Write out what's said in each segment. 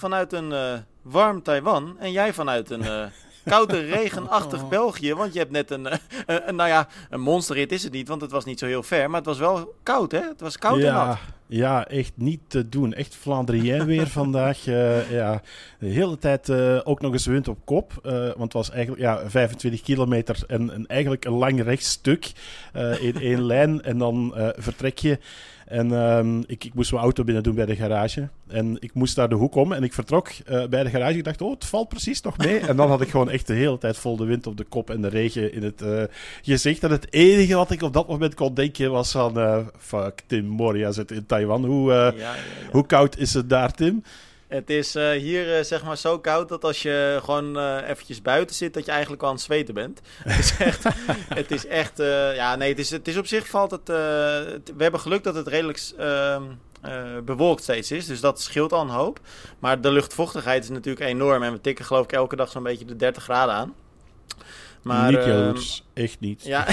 Vanuit een uh, warm Taiwan en jij vanuit een uh, koude, regenachtig België. Want je hebt net een, een, nou ja, een monsterrit is het niet, want het was niet zo heel ver. Maar het was wel koud, hè? Het was koud ja, en nat. Ja, echt niet te doen. Echt Vlaanderen weer vandaag. Uh, ja, de hele tijd uh, ook nog eens wind op kop. Uh, want het was eigenlijk ja, 25 kilometer en, en eigenlijk een lang rechtstuk in één lijn. En dan vertrek je. En um, ik, ik moest mijn auto binnen doen bij de garage. En ik moest daar de hoek om en ik vertrok uh, bij de garage. Ik dacht, oh, het valt precies nog mee. en dan had ik gewoon echt de hele tijd vol de wind op de kop en de regen in het uh, gezicht. En het enige wat ik op dat moment kon denken was van... Uh, fuck, Tim Moria zit in Taiwan. Hoe, ja, ja, ja. hoe koud is het daar, Tim? Het is uh, hier uh, zeg maar zo koud dat als je gewoon uh, eventjes buiten zit, dat je eigenlijk al aan het zweten bent. het is echt, het is echt ja nee, het is, het is op zich valt het, het we hebben geluk dat het redelijk ehm, bewolkt steeds is, dus dat scheelt al een hoop. Maar de luchtvochtigheid is natuurlijk enorm en we tikken geloof ik elke dag zo'n beetje de 30 graden aan. Maar, niet uh, echt niet. Ja,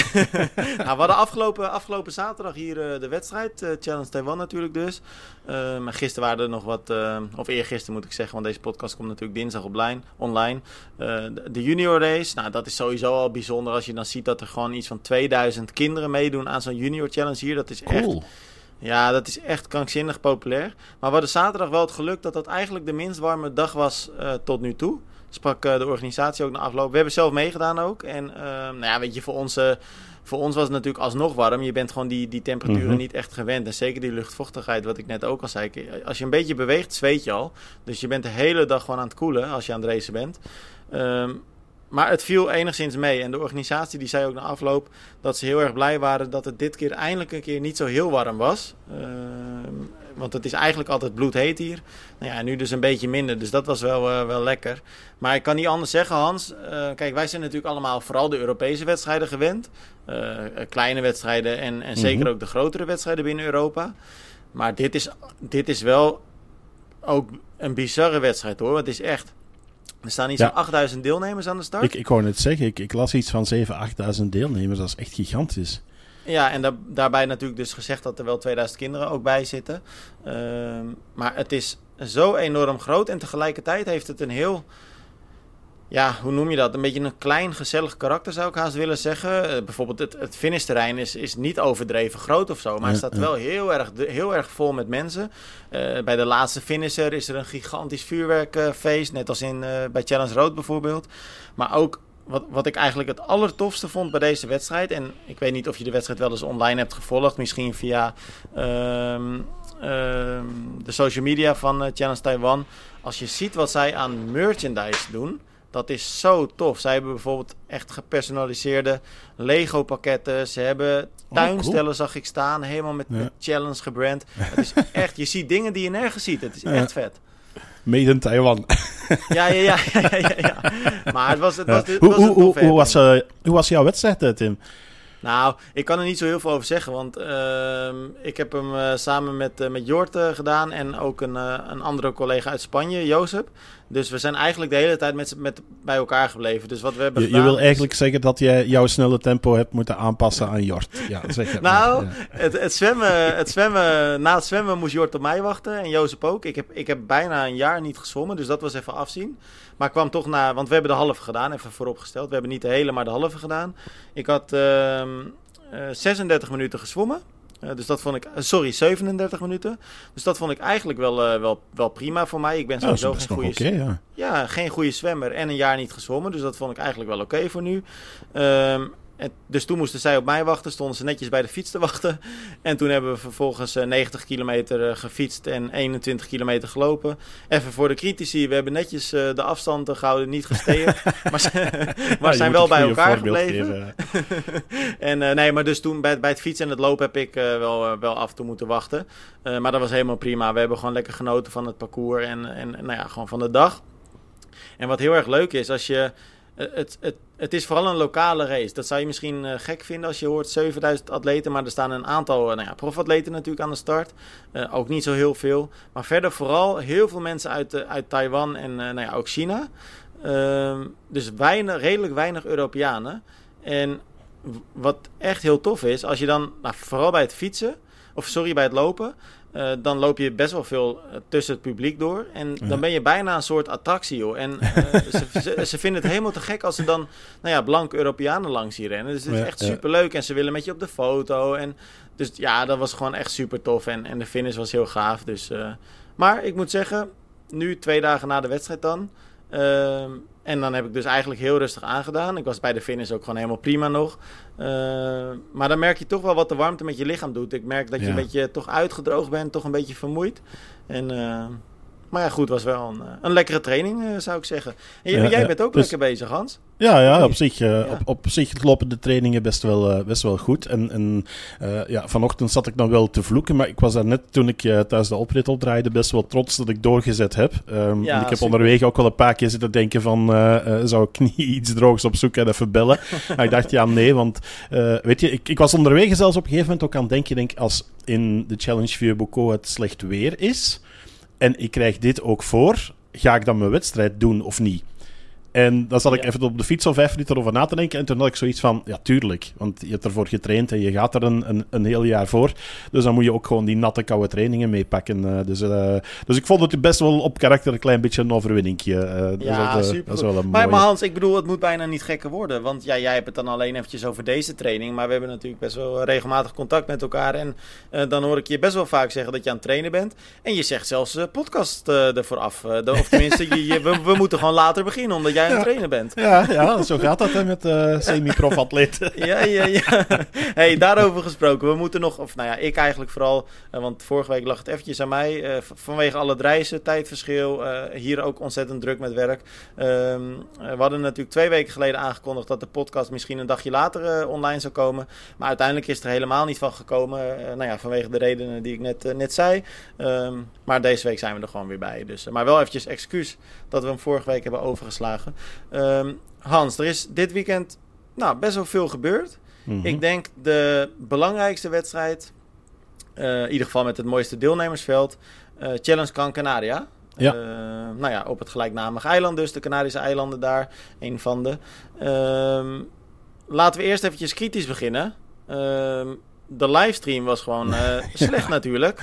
nou, we hadden afgelopen, afgelopen zaterdag hier uh, de wedstrijd, uh, Challenge Taiwan natuurlijk dus. maar gisteren waren er nog wat, of eergisteren moet ik zeggen, want deze podcast komt natuurlijk dinsdag online. online. De, de, junior race, nou dat is sowieso al bijzonder als je dan ziet dat er gewoon iets van 2000 kinderen meedoen aan zo'n junior challenge hier. Dat is cool. echt... Ja, dat is echt krankzinnig populair. Maar we hadden zaterdag wel het geluk dat dat eigenlijk de minst warme dag was tot nu toe sprak uh, de organisatie ook na afloop. We hebben zelf meegedaan ook. En uh, nou ja, weet je, voor ons, uh, voor ons was het natuurlijk alsnog warm. Je bent gewoon die, die temperaturen mm -hmm. niet echt gewend. En zeker die luchtvochtigheid, wat ik net ook al zei. Als je een beetje beweegt, zweet je al. Dus je bent de hele dag gewoon aan het koelen als je aan het racen bent. Um, maar het viel enigszins mee. En de organisatie die zei ook na afloop dat ze heel erg blij waren dat het dit keer eindelijk een keer niet zo heel warm was. Uh, want het is eigenlijk altijd bloedheet hier. Nou ja, nu dus een beetje minder. Dus dat was wel, uh, wel lekker. Maar ik kan niet anders zeggen, Hans. Uh, kijk, wij zijn natuurlijk allemaal vooral de Europese wedstrijden gewend. Uh, kleine wedstrijden en, en zeker mm -hmm. ook de grotere wedstrijden binnen Europa. Maar dit is, dit is wel ook een bizarre wedstrijd hoor. Het is echt. Er staan iets ja. van 8000 deelnemers aan de start. Ik, ik wou net zeggen, ik, ik las iets van 7.000, 8.000 deelnemers. Dat is echt gigantisch. Ja, en da daarbij natuurlijk dus gezegd dat er wel 2000 kinderen ook bij zitten. Uh, maar het is zo enorm groot en tegelijkertijd heeft het een heel... Ja, hoe noem je dat? Een beetje een klein gezellig karakter zou ik haast willen zeggen. Uh, bijvoorbeeld het, het finishterrein is, is niet overdreven groot of zo. Maar ja, het staat ja. wel heel erg, heel erg vol met mensen. Uh, bij de laatste finisher is er een gigantisch vuurwerkfeest. net als in, bij Challenge Road bijvoorbeeld. Maar ook wat, wat ik eigenlijk het allertofste vond bij deze wedstrijd. En ik weet niet of je de wedstrijd wel eens online hebt gevolgd. Misschien via um, um, de social media van uh, Challenge Taiwan. Als je ziet wat zij aan merchandise doen. Dat is zo tof. Zij hebben bijvoorbeeld echt gepersonaliseerde Lego pakketten. Ze hebben tuinstellen, oh, cool. zag ik staan. Helemaal met, ja. met challenge gebrand. Het is echt, je ziet dingen die je nergens ziet. Het is echt vet. Made in Taiwan. Ja, ja, ja, ja, ja, ja. Maar het was, het was, het hoe, was hoe, hoe, hoe, was, uh, hoe was jouw wedstrijd, Tim? Nou, ik kan er niet zo heel veel over zeggen, want uh, ik heb hem uh, samen met, uh, met Jort gedaan en ook een, een andere collega uit Spanje, Jozef. Dus we zijn eigenlijk de hele tijd met, met bij elkaar gebleven. Dus wat we hebben je, je wil eigenlijk zeggen dat je jouw snelle tempo hebt moeten aanpassen aan Jort. Ja, zeg het nou, ja. het, het, zwemmen, het zwemmen, na het zwemmen moest Jort op mij wachten en Jozef ook. Ik heb, ik heb bijna een jaar niet gezwommen, dus dat was even afzien. Maar kwam toch na, want we hebben de halve gedaan, even vooropgesteld. We hebben niet de hele, maar de halve gedaan. Ik had uh, uh, 36 minuten gezwommen. Uh, dus dat vond ik, uh, sorry, 37 minuten. Dus dat vond ik eigenlijk wel, uh, wel, wel prima voor mij. Ik ben sowieso ja, geen goede okay, ja. ja. geen goede zwemmer en een jaar niet gezwommen. Dus dat vond ik eigenlijk wel oké okay voor nu. Um, en dus toen moesten zij op mij wachten, stonden ze netjes bij de fiets te wachten. En toen hebben we vervolgens uh, 90 kilometer uh, gefietst en 21 kilometer gelopen. Even voor de critici, we hebben netjes uh, de afstand gehouden, niet gesteerd. maar ze, maar zijn wel bij elkaar gebleven. en nee, maar dus toen bij, bij het fietsen en het lopen heb ik wel, wel af en toe moeten wachten. maar dat was helemaal prima. We hebben gewoon lekker genoten van het parcours en, en nou ja, gewoon van de dag. En wat heel erg leuk is, als je het, het, het is vooral een lokale race. Dat zou je misschien uh, gek vinden als je hoort 7000 atleten. Maar er staan een aantal uh, nou ja, profatleten natuurlijk aan de start. Uh, ook niet zo heel veel. Maar verder vooral heel veel mensen uit, uit Taiwan en nou ja, ook China. Ehm, dus weinig, redelijk weinig Europeanen. En wat echt heel tof is, als je dan, nou, vooral bij het fietsen of sorry, bij het lopen, uh, dan loop je best wel veel tussen het publiek door. En dan ben je bijna een soort attractie, joh. En ze, ze, ze, vinden het helemaal te gek als ze dan, nou ja, blanke Europeanen langs hier rennen. Dus het is echt super leuk en ze willen met je op de foto. En dus ja, dat was gewoon echt super tof. En, en de finish was heel gaaf. Dus, maar ik moet zeggen, nu twee dagen na de wedstrijd dan. Ehm, en dan heb ik dus eigenlijk heel rustig aangedaan. Ik was bij de finish ook gewoon helemaal prima nog. Ehm, maar dan merk je toch wel wat de warmte met je lichaam doet. Ik merk dat je een beetje toch uitgedroogd bent, toch een beetje vermoeid. En ehm, maar ja, goed, was wel een, eh, een lekkere training, eh, zou ik zeggen. En jij bent ook dus- lekker bezig, Hans. Ja, ja, op zich, uh, Op, op zich lopen de trainingen best wel, best wel goed. En, en ja, vanochtend zat ik nog wel te vloeken, maar ik was daar net toen ik thuis de oprit opdraaide best wel trots dat ik doorgezet heb. Um, ja, en ik heb onderweg ook wel een paar keer zitten denken van, zou ik niet iets droogs opzoeken en even bellen? maar ik dacht, ja, nee, want weet je, ik, ik was onderweg zelfs op een gegeven moment ook aan het denken, denk, als in de Challenge Vieux Bocaux het slecht weer is en ik krijg dit ook voor, ga ik dan mijn wedstrijd doen of niet? En dan zat ik even op de fiets al vijf minuten over na te denken. En toen had ik zoiets van, ja, tuurlijk. Want je hebt ervoor getraind en je gaat er een, een, een heel jaar voor. Dus dan moet je ook gewoon die natte, koude trainingen meepakken. Uh, dus, uh, dus ik vond het best wel op karakter een klein beetje een overwinningje. Uh, ja, dat, super. Dat is wel een maar, maar, Hans, ik bedoel, het moet bijna niet gekker worden. Want ja, jij hebt het dan alleen eventjes over deze training. Maar we hebben natuurlijk best wel regelmatig contact met elkaar. En dan hoor ik je best wel vaak zeggen dat je aan het trainen bent. En je zegt zelfs podcast ervoor af. of tenminste, je, we, we, moeten gewoon later beginnen, omdat jij aan het trainen bent. Ja, ja, zo gaat dat hè, met uh, semi-prof-atleten. ja, ja, ja. hey, daarover gesproken. We moeten nog, of nou ja, ik eigenlijk vooral, uh, want vorige week lag het eventjes aan mij. Uh, vanwege alle reizen, tijdverschil, hier ook ontzettend druk met werk. Um, we hadden natuurlijk twee weken geleden aangekondigd dat de podcast misschien een dagje later online zou komen. Maar uiteindelijk is het er helemaal niet van gekomen. nou ja, vanwege de redenen die ik net, net zei. Um, maar deze week zijn we er gewoon weer bij. Dus, maar wel eventjes excuus dat we hem vorige week hebben overgeslagen. Ehm, Hans, er is dit weekend nou, best wel veel gebeurd. Mhm. Ik denk de belangrijkste wedstrijd, uh, in ieder geval met het mooiste deelnemersveld, uh, Challenge Gran Canaria. Ja. Uh, nou ja, op het gelijknamige eiland dus, de Canarische eilanden daar, een van de. Ehm, laten we eerst eventjes kritisch beginnen. Ehm, de livestream was gewoon slecht natuurlijk.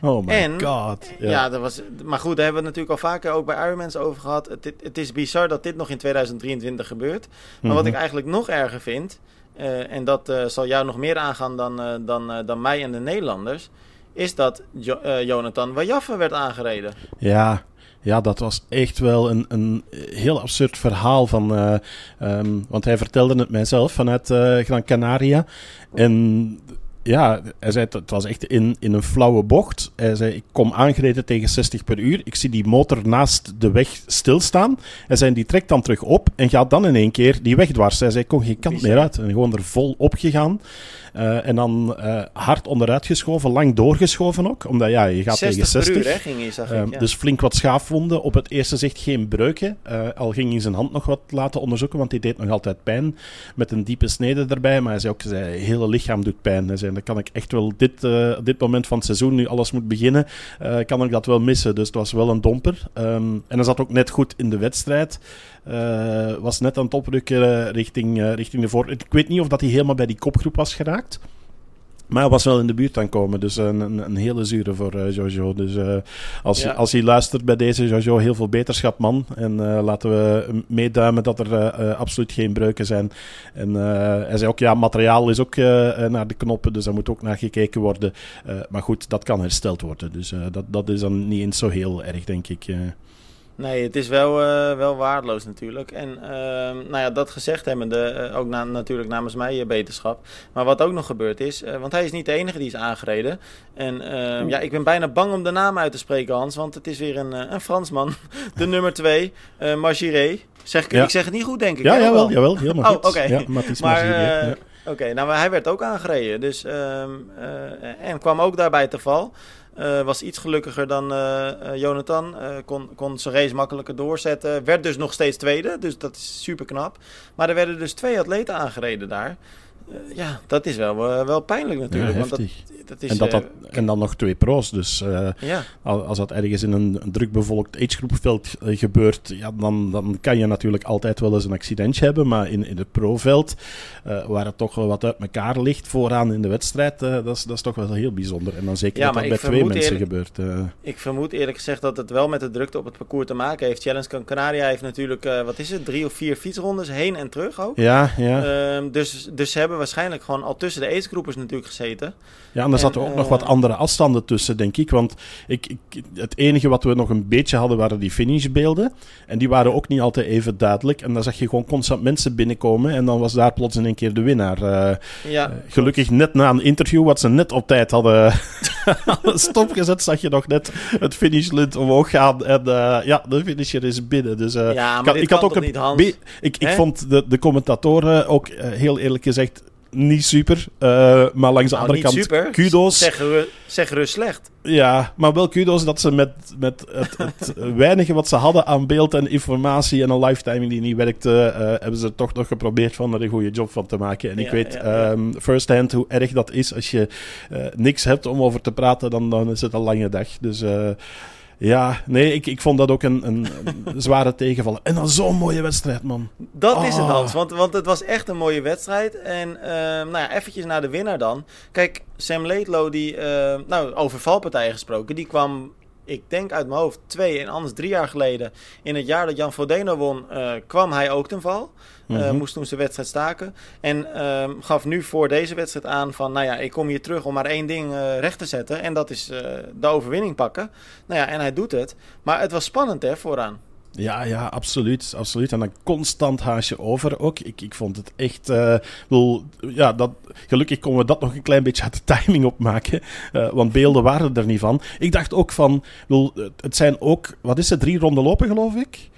Oh my god. Ja. dat was, maar goed, daar hebben we het natuurlijk al vaker ook bij Ironmans over gehad. Het, het, is bizar dat dit nog in 2023 gebeurt. Maar wat mhm. ik eigenlijk nog erger vind, uh, en dat uh, zal jou nog meer aangaan dan, dan, dan mij en de Nederlanders, is dat jo Jonathan Wajaffe werd aangereden. Ja, ja, dat was echt wel een, een heel absurd verhaal. Van, um, want hij vertelde het mijzelf vanuit Gran Canaria. En ja, hij zei het was echt in, in een flauwe bocht. Hij zei, ik kom aangereden tegen 60 per uur. Ik zie die motor naast de weg stilstaan. Hij zei, die trekt dan terug op en gaat dan in één keer die weg dwars. Hij zei, ik kon geen kant meer uit. En gewoon er vol op gegaan. Uh, en dan uh, hard onderuit geschoven, lang doorgeschoven ook. Omdat ja, je gaat tegen 60. Uur, hè, ging hij, zag uh, ja. Dus flink wat schaafwonden. Op het eerste zicht geen breuken. al ging hij zijn hand nog wat laten onderzoeken, want die deed nog altijd pijn. Met een diepe snede erbij. Maar hij zei ook, zijn hele lichaam doet pijn. Hij zei, dan kan ik echt wel dit, dit moment van het seizoen, nu alles moet beginnen, kan ik dat wel missen. Dus het was wel een domper. Um, en hij zat ook net goed in de wedstrijd. Was net aan het oprukken richting, richting de voor. Ik weet niet of dat hij helemaal bij die kopgroep was geraakt. Maar hij was wel in de buurt aan komen. Dus een, een, een hele zure voor uh, Jojo. Dus uh, als, ja. als hij luistert bij deze Jojo, heel veel beterschap, man. En uh, laten we meeduimen dat er absoluut geen breuken zijn. En hij zei ook, ja, materiaal is ook naar de knoppen. Dus daar moet ook naar gekeken worden. maar goed, dat kan hersteld worden. Dus dat, dat is dan niet eens zo heel erg, denk ik. Nee, het is wel, uh, wel waardeloos natuurlijk. En uh, nou ja, dat gezegd hebbende, uh, ook na, natuurlijk namens mij je beterschap. Maar wat ook nog gebeurd is, eh, want hij is niet de enige die is aangereden. En ehm, ja, ik ben bijna bang om de naam uit te spreken, Hans. Want het is weer een, een Fransman, de nummer 2, uh, Margiré. Zeg ik, ja. ik zeg het niet goed, denk ik. Ja, jawel, jawel, helemaal oh, oké. Okay. Ja, maar, ja. Oké, nou hij werd ook aangereden. Dus, um, en kwam ook daarbij te val. Uh, was iets gelukkiger dan uh, Jonathan. kon, kon zijn race makkelijker doorzetten. Werd dus nog steeds tweede. Dus dat is super knap. Maar er werden dus twee atleten aangereden daar. ja, dat is wel, wel pijnlijk natuurlijk. Ja, want dat, dat is... en, dat dat, eh, en dan nog twee pro's. Dus eh, ja. als dat ergens in een, druk bevolkt agegroepveld eh, gebeurt, ja, dan, dan kan je natuurlijk altijd wel eens een accidentje hebben. Maar in, in het pro-veld, waar het toch wel wat uit elkaar ligt vooraan in de wedstrijd, dat, is, dat is toch wel heel bijzonder. En dan zeker Ja, dat dat bij twee mensen eerlijk- gebeurt. Ik vermoed eerlijk gezegd dat het wel met de drukte op het parcours te maken heeft. Challenge Canaria heeft natuurlijk, wat is het, drie of vier fietsrondes heen en terug ook. ja, ja. Ehm, dus, dus ze hebben waarschijnlijk gewoon al tussen de agegroepers natuurlijk gezeten. Ja, er zaten En, ook nog eh, wat andere afstanden tussen, denk ik. Want ik, ik, het enige wat we nog een beetje hadden, waren die finishbeelden. En die waren ook niet altijd even duidelijk. En dan zag je gewoon constant mensen binnenkomen. En dan was daar plots in een keer de winnaar. Eh, Ja, eh, gelukkig net na een interview, wat ze net op tijd hadden, hadden stopgezet, zag je nog net het finishlint omhoog gaan. En eh, ja, de finisher is binnen. Dus, eh, ja ik had- ik had ook een niet, ik, ik vond de, de commentatoren ook eh, heel eerlijk gezegd niet super. Eh, maar langs de Nou, andere kant, super. kudos. Zeg, ru- zeg rust slecht. Ja, maar wel kudos dat ze met, met het, het weinige wat ze hadden aan beeld en informatie en een lifetiming die niet werkte, eh, hebben ze toch nog geprobeerd van er een goede job van te maken. En ik weet ja, ja. firsthand hoe erg dat is. Als je eh, niks hebt om over te praten, dan, dan is het een lange dag. Dus ja, nee, ik, ik vond dat ook een, een, zware tegenvaller. En dan zo'n mooie wedstrijd, man. Dat is het. Hans. Want, want het was echt een mooie wedstrijd. En ehm, nou ja, eventjes naar de winnaar dan. Kijk, Sam Laidlow, die, ehm, nou, over valpartijen gesproken, die kwam, ik denk uit mijn hoofd, twee en anders drie jaar geleden. In het jaar dat Jan Frodeno won, eh, kwam hij ook ten val. Mhm. moest toen zijn wedstrijd staken. En ehm, gaf nu voor deze wedstrijd aan van, nou ja, ik kom hier terug om maar één ding eh, recht te zetten. En dat is eh, de overwinning pakken. Nou ja, en hij doet het. Maar het was spannend, hè, vooraan. Ja, ja, absoluut, absoluut. En dan constant haasje over ook. Ik, ik vond het echt... bedoel, ja, dat, gelukkig konden we dat nog een klein beetje uit de timing opmaken. want beelden waren er niet van. Ik dacht ook van... het- het zijn ook... Wat is het? Drie ronden lopen, geloof ik?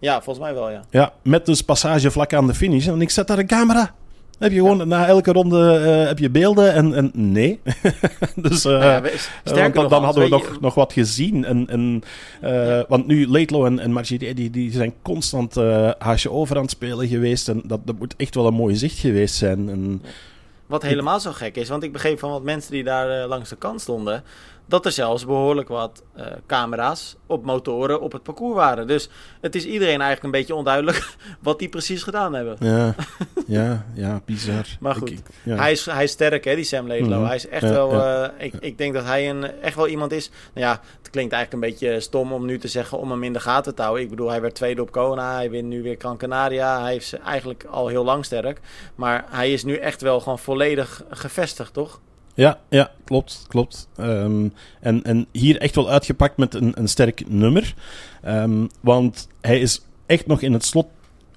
Ja, volgens mij wel, ja. Ja, met dus passage vlak aan de finish. En ik zet daar een camera. Heb je gewoon na elke ronde eh, heb je beelden en, en nee. dus Nou ja, dan, nog, dan Hans, hadden we je- nog, nog wat gezien. En, en, eh, Want nu, Laidlaw en, en Margirie, die, die zijn constant haasje over aan het spelen geweest. En dat, dat moet echt wel een mooi zicht geweest zijn. En, Wat helemaal zo gek is, want ik begreep van wat mensen die daar langs de kant stonden, dat er zelfs behoorlijk wat eh, camera's op motoren op het parcours waren. Dus het is iedereen eigenlijk een beetje onduidelijk wat die precies gedaan hebben. ja, ja, ja, bizar. Maar goed, ik- ja. Hij, is, hij is sterk, hè, die Sam Laidlow. Mhm. Hij is echt Ja, wel... eh, ik, ik denk dat hij een, echt wel iemand is... Nou ja, het klinkt eigenlijk een beetje stom om nu te zeggen om hem in de gaten te houden. Ik bedoel, hij werd tweede op Kona. Hij wint nu weer Gran Canaria. Hij is eigenlijk al heel lang sterk. Maar hij is nu echt wel gewoon volledig gevestigd, toch? Ja, ja, klopt, klopt. Ehm, en, en hier echt wel uitgepakt met een, een sterk nummer. Ehm, want hij is echt nog in het slot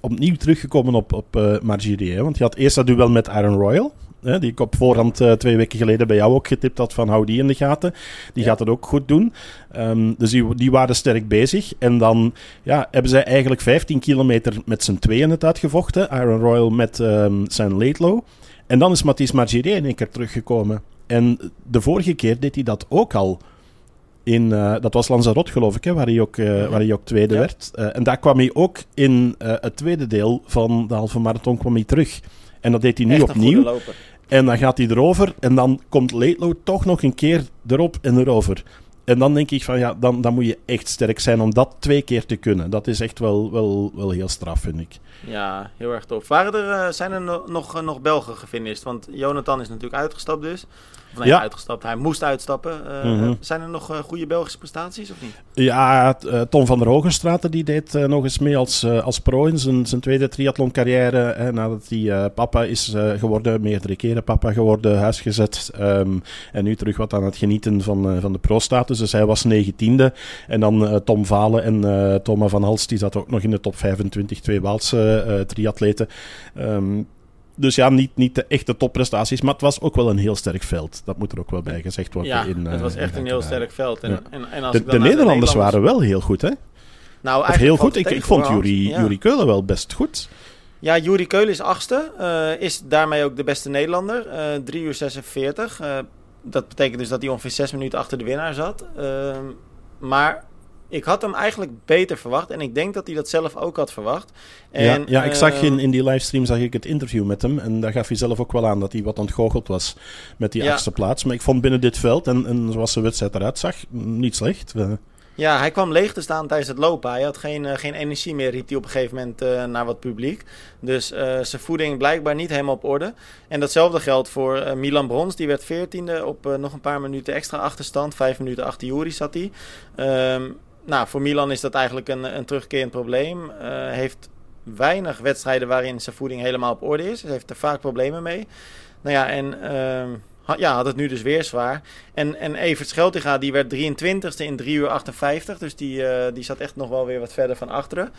opnieuw teruggekomen op, op hè. Want je had eerst dat duel met Aaron Royal. Hè, die ik op voorhand eh, twee weken geleden bij jou ook getipt had van hou die in de gaten. Die Ja. gaat het ook goed doen. Ehm, dus die, die waren sterk bezig. En dan ja, hebben zij eigenlijk 15 kilometer met z'n tweeën het uitgevochten. Aaron Royal met ehm zijn Laidlow. En dan is Mathis Margirie in één keer teruggekomen. En de vorige keer deed hij dat ook al. In, eh, dat was Lanzarote, geloof ik, hè, waar, hij ook, eh, waar hij ook tweede Ja. werd. Eh, en daar kwam hij ook in het tweede deel van de halve marathon kwam hij terug. En dat deed hij nu echt opnieuw. En dan gaat hij erover. En dan komt Laidlow toch nog een keer erop en erover. En dan denk ik van ja, dan, dan moet je echt sterk zijn om dat twee keer te kunnen. Dat is echt wel, wel, wel heel straf, vind ik. Ja, heel erg tof. Waren eh, zijn er no- nog, eh, nog Belgen gefinist? Want Jonathan is natuurlijk uitgestapt dus. Ja. uitgestapt. Hij moest uitstappen. Eh, Mhm. Zijn er nog eh, goede Belgische prestaties of niet? Ja, eh, Tom van der Hogenstraten die deed nog eens mee als, als pro in zijn, zijn tweede triathloncarrière. Hè, nadat hij papa is geworden, meerdere keren papa geworden, huisgezet. ehm, en nu terug wat aan het genieten van, van de pro-status. Dus hij was negentiende. En dan Tom Valen en Thomas van Hals, die zat ook nog in de top 25, twee Waalse triatleten. Ehm, dus ja, niet, niet de echte topprestaties, maar het was ook wel een heel sterk veld. Dat moet er ook wel bij gezegd worden. Ja, in, het eh, was in echt een heel sterk veld. En, Ja. en, en als De, Nederlanders waren wel heel goed, hè? Nou, Of heel goed. Ik, ik vond. Jurie, Ja. Jurie Keulen wel best goed. Ja, Juri Keulen is achtste. eh, is daarmee ook de beste Nederlander. eh 3 uur 46. Eh, dat betekent dus dat hij ongeveer 6 minuten achter de winnaar zat. Ehm, maar ik had hem eigenlijk beter verwacht. En ik denk dat hij dat zelf ook had verwacht. En, ja, ja, ik zag ehm, in, in die livestream zag ik het interview met hem. En daar gaf hij zelf ook wel aan dat hij wat ontgoocheld was met die Ja. achtste plaats. Maar ik vond binnen dit veld, en, en zoals de wedstrijd eruit zag, niet slecht. Eh, Ja, hij kwam leeg te staan tijdens het lopen. Hij had geen, eh, geen energie meer, riep hij op een gegeven moment eh, naar wat publiek. Dus eh, zijn voeding blijkbaar niet helemaal op orde. En datzelfde geldt voor eh, Milan Brons. Die werd veertiende op eh, nog een paar minuten extra achterstand. Vijf minuten achter Juri zat hij. Ehm, nou, voor Milan is dat eigenlijk een, een terugkerend probleem. Eh heeft weinig wedstrijden waarin zijn voeding helemaal op orde is. Hij heeft er vaak problemen mee. Nou ja, en ehm, ha- ja, had het nu dus weer zwaar. En, en Evert Scheltinga, die werd 23ste in 3 uur 58. Dus die, eh, die zat echt nog wel weer wat verder van achteren.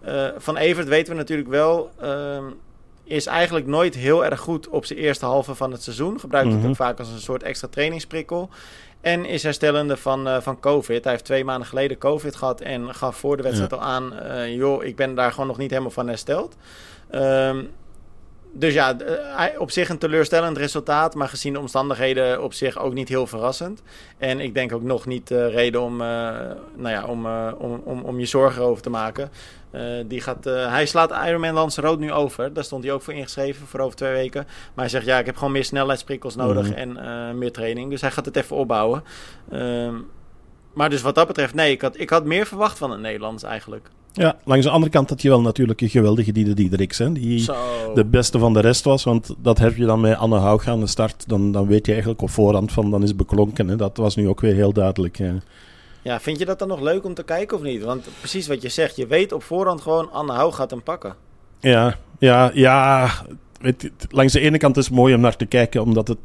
Eh, van Evert weten we natuurlijk wel... ehm, is eigenlijk nooit heel erg goed op zijn eerste halve van het seizoen. Gebruikt het Mhm. ook vaak als een soort extra trainingsprikkel. En is herstellende van, eh, van COVID. Hij heeft twee maanden geleden COVID gehad en gaf voor de wedstrijd al aan... eh, joh, ik ben daar gewoon nog niet helemaal van hersteld. Ehm, dus ja, eh, op zich een teleurstellend resultaat, maar gezien de omstandigheden op zich ook niet heel verrassend. En ik denk ook nog niet eh, reden om, eh, nou ja, om, om, om, om je zorgen over te maken. Eh, die gaat, hij slaat Ironman Lanzarote nu over. Daar stond hij ook voor ingeschreven voor over twee weken. Maar hij zegt ja, ik heb gewoon meer snelheidsprikkels nodig Mhm. en meer training. Dus hij gaat het even opbouwen. Ehm, maar dus wat dat betreft, nee, ik had, ik had meer verwacht van het Nederlands eigenlijk. Ja, langs de andere kant had je wel natuurlijk een geweldige Diede Diedericks, hè, die Zo. de beste van de rest was. Want dat heb je dan met Anne Haug aan de start. Dan, dan weet je eigenlijk op voorhand van, dan is het beklonken. Hè. Dat was nu ook weer heel duidelijk. hè. Ja, vind je dat dan nog leuk om te kijken of niet? Want precies wat je zegt, je weet op voorhand gewoon Anne Hou gaat hem pakken. Ja, ja, ja. Langs de ene kant is het mooi om naar te kijken, omdat het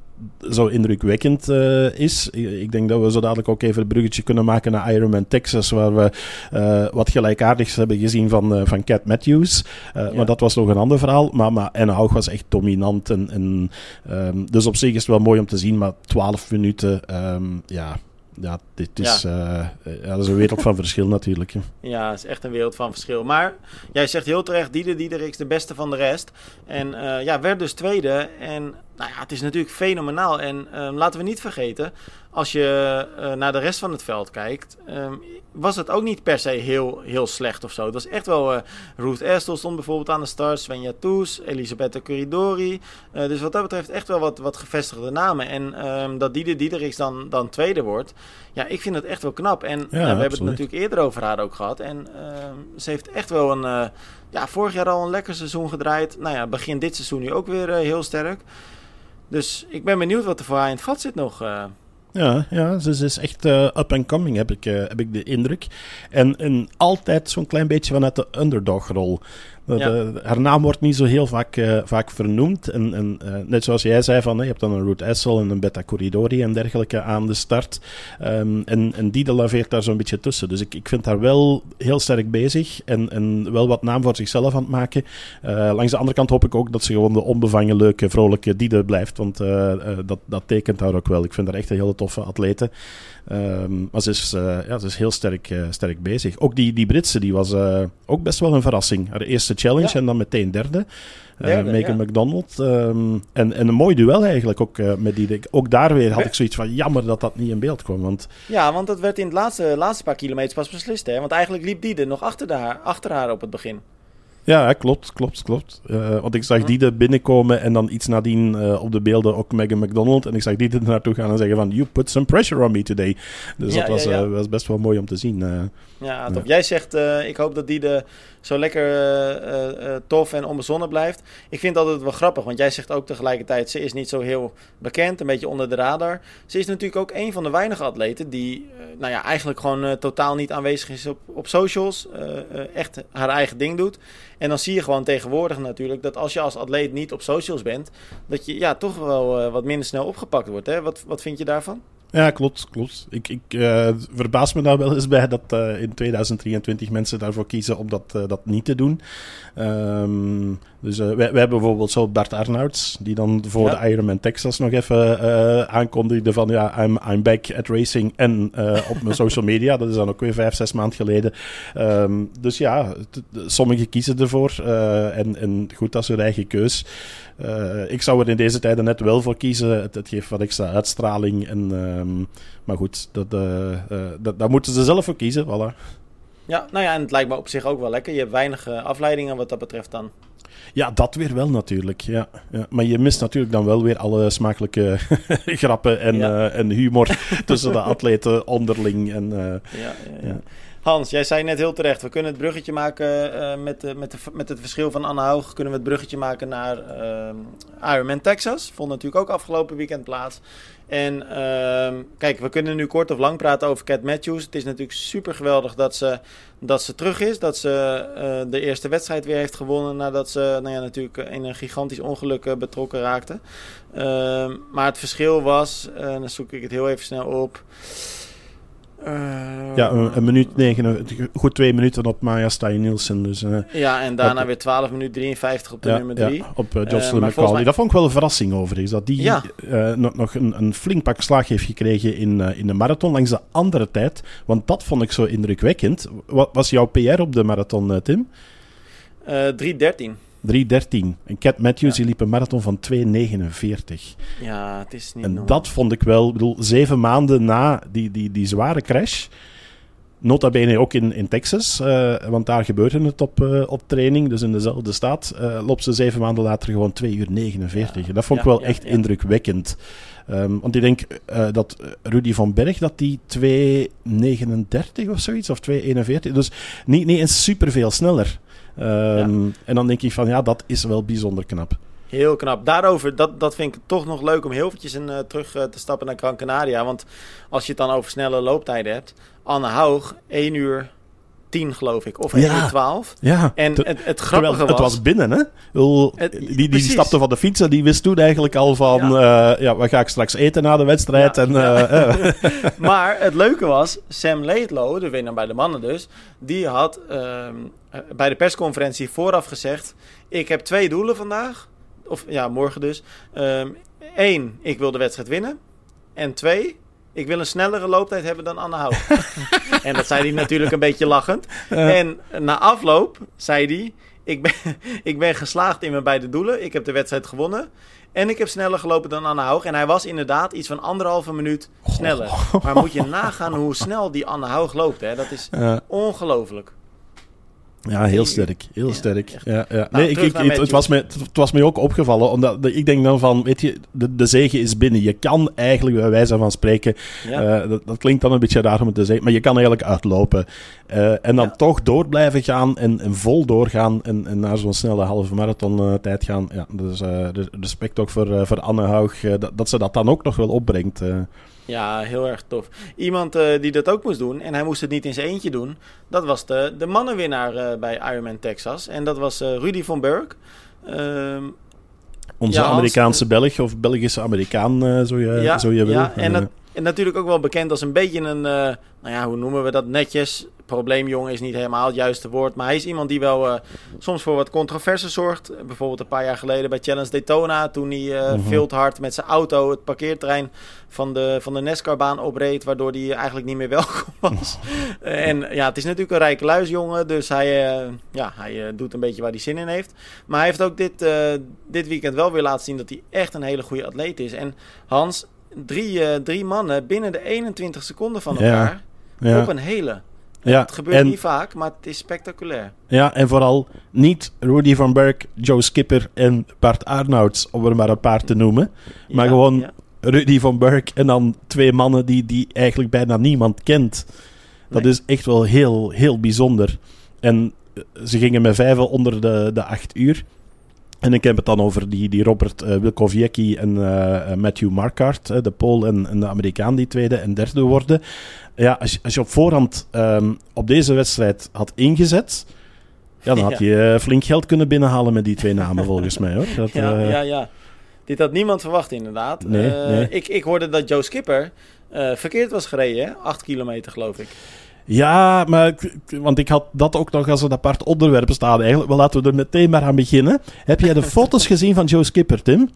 zo indrukwekkend eh, is. Ik denk dat we zo dadelijk ook even een bruggetje kunnen maken naar Ironman Texas, waar we eh, wat gelijkaardigs hebben gezien van, eh, van Cat Matthews. Ja. Maar dat was nog een ander verhaal. Maar, maar Haug was echt dominant. En, en, ehm, dus op zich is het wel mooi om te zien, maar 12 minuten, ehm, ja. Ja, dit is, ja, dat is een wereld van verschil natuurlijk. hè. Ja, het is echt een wereld van verschil. Maar jij zegt heel terecht, Dieder Diedericks de beste van de rest. En ja, werd dus tweede. En nou ja, het is natuurlijk fenomenaal. En eh, laten we niet vergeten, als je eh, naar de rest van het veld kijkt, ehm, was het ook niet per se heel, heel slecht of zo. Het was echt wel, eh, Ruth Estel stond bijvoorbeeld aan de start, Svenja Toes, Elisabetta Corridori. Eh, dus wat dat betreft echt wel wat, wat gevestigde namen. En ehm, dat Dieder Diedericks dan, dan tweede wordt, ja, ik vind het echt wel knap. En we hebben het natuurlijk eerder over haar ook gehad. En ehm, ze heeft echt wel een, ja, vorig jaar al een lekker seizoen gedraaid. Nou ja, begin dit seizoen nu ook weer heel sterk. Dus ik ben benieuwd wat er voor haar in het vat zit nog. eh. Ja, ja ze, is echt eh, up and coming, heb ik, eh, heb ik de indruk. En, en altijd zo'n klein beetje vanuit de underdog-rol. Dat, Ja. eh, haar naam wordt niet zo heel vaak, eh, vaak vernoemd. En, en eh, net zoals jij zei, van, je hebt dan een Ruth Essel en een Betta Corridori en dergelijke aan de start. Ehm, en, en die laveert daar zo'n beetje tussen. Dus ik, ik vind haar wel heel sterk bezig en, en wel wat naam voor zichzelf aan het maken. Langs de andere kant hoop ik ook dat ze gewoon de onbevangen, leuke, vrolijke Diede blijft. Want dat, dat tekent haar ook wel. Ik vind haar echt een hele toffe atlete. Ehm, maar ze is, eh, ja, ze is heel sterk, eh, sterk bezig. Ook die, die Britse, die was eh, ook best wel een verrassing. Haar eerste challenge Ja. en dan meteen derde. Derde, Megan ja. McDonald. ehm, en, en een mooi duel eigenlijk ook met die. Ook daar weer had ik zoiets van jammer dat dat niet in beeld kwam. Want Ja, want dat werd in het laatste, laatste paar kilometers pas beslist. Hè? Want eigenlijk liep die er nog achter, haar, achter haar op het begin. Ja, klopt, klopt, klopt. Eh, want ik zag die er binnenkomen en dan iets nadien eh, op de beelden ook Megan McDonald. En ik zag die er naartoe gaan en zeggen van, you put some pressure on me today. Dus Ja, dat was, ja, eh, was best wel mooi om te zien. Ja, top. Jij zegt, ik hoop dat die de zo lekker tof en onbezonnen blijft. Ik vind het altijd wel grappig, want jij zegt ook tegelijkertijd... ze is niet zo heel bekend, een beetje onder de radar. Ze is natuurlijk ook een van de weinige atleten... die nou ja, eigenlijk gewoon totaal niet aanwezig is op, op socials. echt haar eigen ding doet. En dan zie je gewoon tegenwoordig natuurlijk... dat als je als atleet niet op socials bent... dat je ja, toch wel eh, wat minder snel opgepakt wordt. Hè? Wat, wat vind je daarvan? Ja, klopt, klopt. Ik, ik eh, verbaas me daar wel eens bij dat eh, in 2023 mensen daarvoor kiezen om dat, eh, dat niet te doen. Ehm, dus wij, wij hebben bijvoorbeeld zo Bart Arnouds, die dan voor Ja. de Ironman Texas nog even aankondigde van ja, I'm, I'm back at racing en op mijn social media. Dat is dan ook weer vijf, zes maanden geleden. Ehm, dus ja, sommigen kiezen ervoor. en, en goed, dat is hun eigen keus. Eh, ik zou er in deze tijden net wel voor kiezen. Het, het geeft wat extra uitstraling. En, ehm, maar goed, dat, uh, dat, daar moeten ze zelf voor kiezen. Voilà. Ja, nou ja, en het lijkt me op zich ook wel lekker. Je hebt weinig afleidingen wat dat betreft dan. Ja, dat weer wel natuurlijk. Ja, ja. Maar je mist natuurlijk dan wel weer alle smakelijke grappen en, ja. en humor tussen de atleten onderling. En, ja, ja, Hans, jij zei net heel terecht, we kunnen het bruggetje maken uh, met, uh, met, de, met het verschil van Anne Haug. Kunnen we het bruggetje maken naar uh, Ironman Texas. Vond natuurlijk ook afgelopen weekend plaats. En ehm, kijk, we kunnen nu kort of lang praten over Cat Matthews. Het is natuurlijk super geweldig dat ze, dat ze terug is. Dat ze de eerste wedstrijd weer heeft gewonnen nadat ze nou ja, natuurlijk in een gigantisch ongeluk betrokken raakte. Ehm, maar het verschil was, dan zoek ik het heel even snel op... ja, een, een, minuut negen, goed twee minuten op Maya Stein Nielsen. Dus, uh, ja, en daarna op, weer 12 minuten 53 op de ja, nummer 3. Ja, op uh, Jocelyn uh, McCauley. Mij... Dat vond ik wel een verrassing overigens. Dat die ja. nog, nog een, een, flink pak slag heeft gekregen in, in de marathon langs de andere tijd. Want dat vond ik zo indrukwekkend. Wat was jouw PR op de marathon, Tim? 3.13. 3.13. En Cat Matthews ja. die liep een marathon van 2.49. Ja, het is niet En normaal. dat vond ik wel, ik bedoel, zeven maanden na die, die, die zware crash. Nota bene ook in, in Texas, uh, want daar gebeurde het op, uh, op training. Dus in dezelfde staat uh, loopt ze zeven maanden later gewoon 2 uur 49. Ja. Dat vond ik wel echt indrukwekkend. Um, want ik denk dat Rudy van Berg dat die 2,39 of zoiets, of 2,41. Dus niet, niet eens superveel sneller. Um, ja. En dan denk ik van ja, dat is wel bijzonder knap. Heel knap. Daarover, dat, dat vind ik toch nog leuk om heel eventjes een, uh, terug uh, te stappen naar Gran Canaria. Want als je het dan over snelle looptijden hebt. Anne Haug, 1 uur 10 geloof ik. Of 1 ja. uur 12. Ja. En het, het grappige was... Het was binnen hè. Het, die, die stapte van de fiets en die wist toen eigenlijk al van... Ja, uh, ja wat ga ik straks eten na de wedstrijd? Ja, en, maar het leuke was, Sam Laidlow, de winnaar bij de mannen dus... Die had um, bij de persconferentie vooraf gezegd... Ik heb twee doelen vandaag. Of ja, morgen dus. Eén, um, ik wil de wedstrijd winnen. En twee, ik wil een snellere looptijd hebben dan Anne Hout. en dat zei hij natuurlijk een beetje lachend. En na afloop zei hij... Ik ben, ik ben geslaagd in mijn beide doelen. Ik heb de wedstrijd gewonnen. En ik heb sneller gelopen dan Anne Haug. En hij was inderdaad iets van anderhalve minuut sneller. Maar moet je nagaan hoe snel die Anne Haug loopt. Hè? Dat is ja. ongelooflijk. Ja, heel sterk. Heel sterk. Ja, ja. Nou, nee, ik, ik, het, het, was me, het, was me ook opgevallen. Omdat ik denk dan van, weet je, de, de zegen is binnen. Je kan eigenlijk, bij wijze van spreken, ja. uh, dat, dat, klinkt dan een beetje raar om het te zeggen, maar je kan eigenlijk uitlopen. Uh, en dan toch door blijven gaan en, en vol doorgaan en, en naar zo'n snelle halve marathon uh, tijd gaan. Ja, dus respect ook voor, voor Anne Haug, dat, dat ze dat dan ook nog wel opbrengt. Ja, heel erg tof. Iemand uh, die dat ook moest doen, en hij moest het niet in zijn eentje doen, dat was de, de mannenwinnaar uh, bij Ironman Texas. En dat was uh, Rudy van Berg. Um, Onze ja, Amerikaanse Belg, of Belgische Amerikaan, zo je, ja, zo je wil. Ja, en, dat, en natuurlijk ook wel bekend als een beetje een, nou ja, hoe noemen we dat netjes? probleemjong is niet helemaal het juiste woord. Maar hij is iemand die wel uh, soms voor wat controverse zorgt. Bijvoorbeeld een paar jaar geleden bij Challenge Daytona. Toen hij uh, mm -hmm. veel te hard met zijn auto het parkeerterrein van de, van de NASCAR-baan opreed. Waardoor hij eigenlijk niet meer welkom was. en ja, het is natuurlijk een rijke luisjongen. Dus hij, ja, hij doet een beetje waar hij zin in heeft. Maar hij heeft ook dit, dit weekend wel weer laten zien dat hij echt een hele goede atleet is. En Hans, drie, drie mannen binnen de 21 seconden van elkaar. Ja. Ja. Op een hele. Ja, het gebeurt en, niet vaak, maar het is spectaculair. Ja, en vooral niet Rudy van Berg, Joe Skipper en Bart Arnouds, om er maar een paar te noemen. Ja, maar gewoon ja. Rudy van Berg en dan twee mannen die, die eigenlijk bijna niemand kent. Dat nee. is echt wel heel, heel bijzonder. En ze gingen met vijven onder de, de acht uur. En ik heb het dan over die, die Robert uh, Wilkowiecki en uh, Matthew Markart, uh, de Pool en, en, de Amerikaan die tweede en derde worden. Ja, als je, als je op voorhand um, op deze wedstrijd had ingezet, ja, dan had je ja. flink geld kunnen binnenhalen met die twee namen volgens mij. Hoor. Dat, ja, ja, ja. Dit had niemand verwacht inderdaad. Nee, nee. Ik, ik hoorde dat Joe Skipper verkeerd was gereden, hè? 8 kilometer geloof ik. Ja, maar, want ik had dat ook nog als een apart onderwerp staan eigenlijk. Maar laten we er meteen maar aan beginnen. Heb jij de foto's gezien van Joe Skipper, Tim?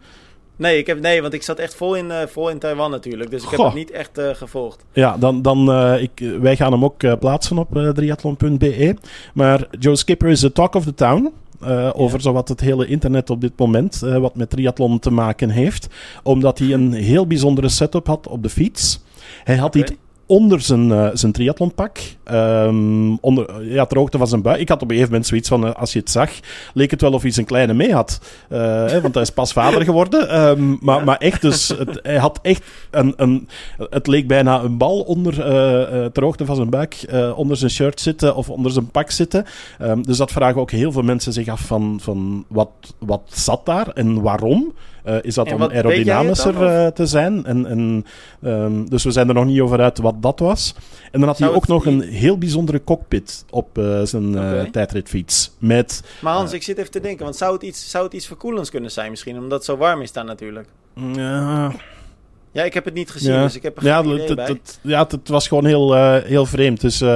Nee, ik heb, nee, want ik zat echt vol in, uh, vol in Taiwan natuurlijk. Dus ik Goh. heb het niet echt uh, gevolgd. Ja, dan, dan uh, ik, wij gaan hem ook plaatsen op triathlon.be. Maar Joe Skipper is de talk of the town. over zowat het hele internet op dit moment, wat met triathlon te maken heeft. Omdat hij een heel bijzondere setup had op de fiets. Hij had okay. iets onder zijn, uh, zijn triathlonpak. Um, onder, ja, ter hoogte van zijn buik. Ik had op een gegeven moment zoiets van, uh, als je het zag, leek het wel of hij zijn kleine mee had. Uh, hè, want hij is pas vader geworden. Um, maar, ja. maar echt, dus, het, hij had echt een, een... Het leek bijna een bal onder, ter hoogte van zijn buik, onder zijn shirt zitten of onder zijn pak zitten. Um, dus dat vragen ook heel veel mensen zich af van, van wat, wat zat daar en waarom. Uh, is dat om aerodynamischer uh, te zijn? En, en, um, dus we zijn er nog niet over uit wat dat was. En dan had Zou hij ook nog een heel bijzondere cockpit op uh, zijn okay. tijdritfiets. Met, maar Hans, ik zit even te denken, want zou het, iets, zou het iets verkoelends kunnen zijn misschien? Omdat het zo warm is daar natuurlijk. Ja... Ja, ik heb het niet gezien, ja. dus ik heb er ja, geen idee bij. Het, ja, het, was gewoon heel, uh, heel vreemd. Dus uh,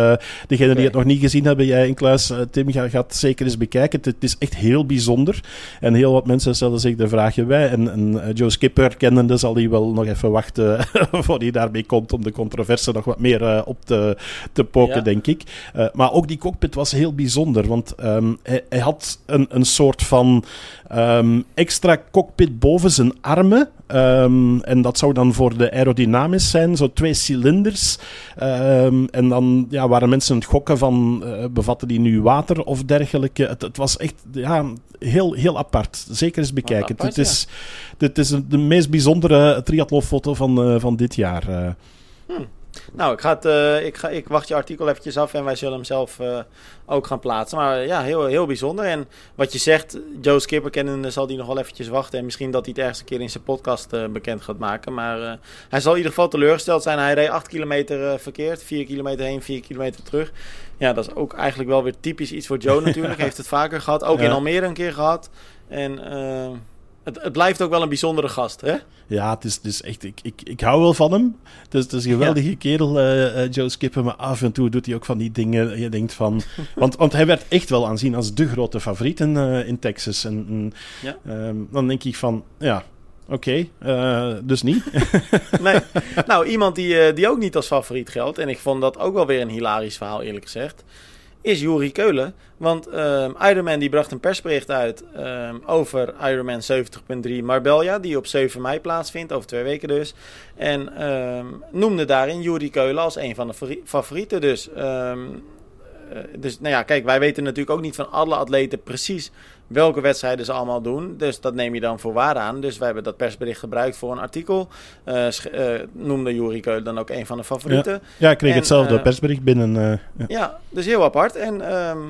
degenen okay. die het nog niet gezien hebben, jij in Kluis, uh, Tim, gaat, zeker eens bekijken. Het, het, is echt heel bijzonder. En heel wat mensen stellen zich de vraag bij. En, en Joe Skipper, kennende, zal hij wel nog even wachten voor hij daarmee komt om de controverse nog wat meer op te, te poken, ja. denk ik. maar ook die cockpit was heel bijzonder, want um, hij, hij, had een, een soort van um, extra cockpit boven zijn armen. Um, en dat zou dan voor de aerodynamisch zijn, zo twee cilinders. Um, en dan ja, waren mensen het gokken van, uh, bevatten die nu water of dergelijke. Het, het, was echt ja, heel, heel apart. Zeker eens bekijken. Apart, het, is, het is de meest bijzondere triathlonfoto van, uh, van dit jaar. Hmm. Nou, ik, ga het, uh, ik, ga, ik wacht je artikel eventjes af en wij zullen hem zelf uh, ook gaan plaatsen. Maar ja, heel, heel bijzonder. En wat je zegt, Joe Skipper kennende zal die nog wel eventjes wachten. En misschien dat hij het ergens een keer in zijn podcast uh, bekend gaat maken. Maar hij zal in ieder geval teleurgesteld zijn. Hij reed 8 kilometer verkeerd. 4 kilometer heen, 4 kilometer terug. Ja, dat is ook eigenlijk wel weer typisch iets voor Joe natuurlijk. Heeft het vaker gehad. Ook ja. in Almere een keer gehad. En het, het, blijft ook wel een bijzondere gast, hè? Ja, het is, het is echt... Ik, ik, ik hou wel van hem. Het is, het is een geweldige ja. kerel, uh, uh, Joe Skipper. Maar af en toe doet hij ook van die dingen... Je denkt van... want, want hij werd echt wel aanzien als de grote favoriet in, uh, in Texas. En, en ja. um, dan denk ik van... Ja, Oké, okay, uh, dus niet. nee. Nou, iemand die, die ook niet als favoriet geldt, en ik vond dat ook wel weer een hilarisch verhaal, eerlijk gezegd, is Juri Keulen. Want um, Ironman die bracht een persbericht uit um, over Ironman 70.3 Marbella, die op 7 mei plaatsvindt, over twee weken dus. En um, noemde daarin Juri Keulen als een van de favorieten. Dus, uh, dus nou ja, kijk, wij weten natuurlijk ook niet van alle atleten precies welke wedstrijden ze allemaal doen. Dus dat neem je dan voor waar aan. Dus wij hebben dat persbericht gebruikt voor een artikel. Uh, uh, noemde Juri Keulen dan ook een van de favorieten. Ja, ja ik kreeg en, hetzelfde uh, persbericht binnen. Ja. ja. dus heel apart. En,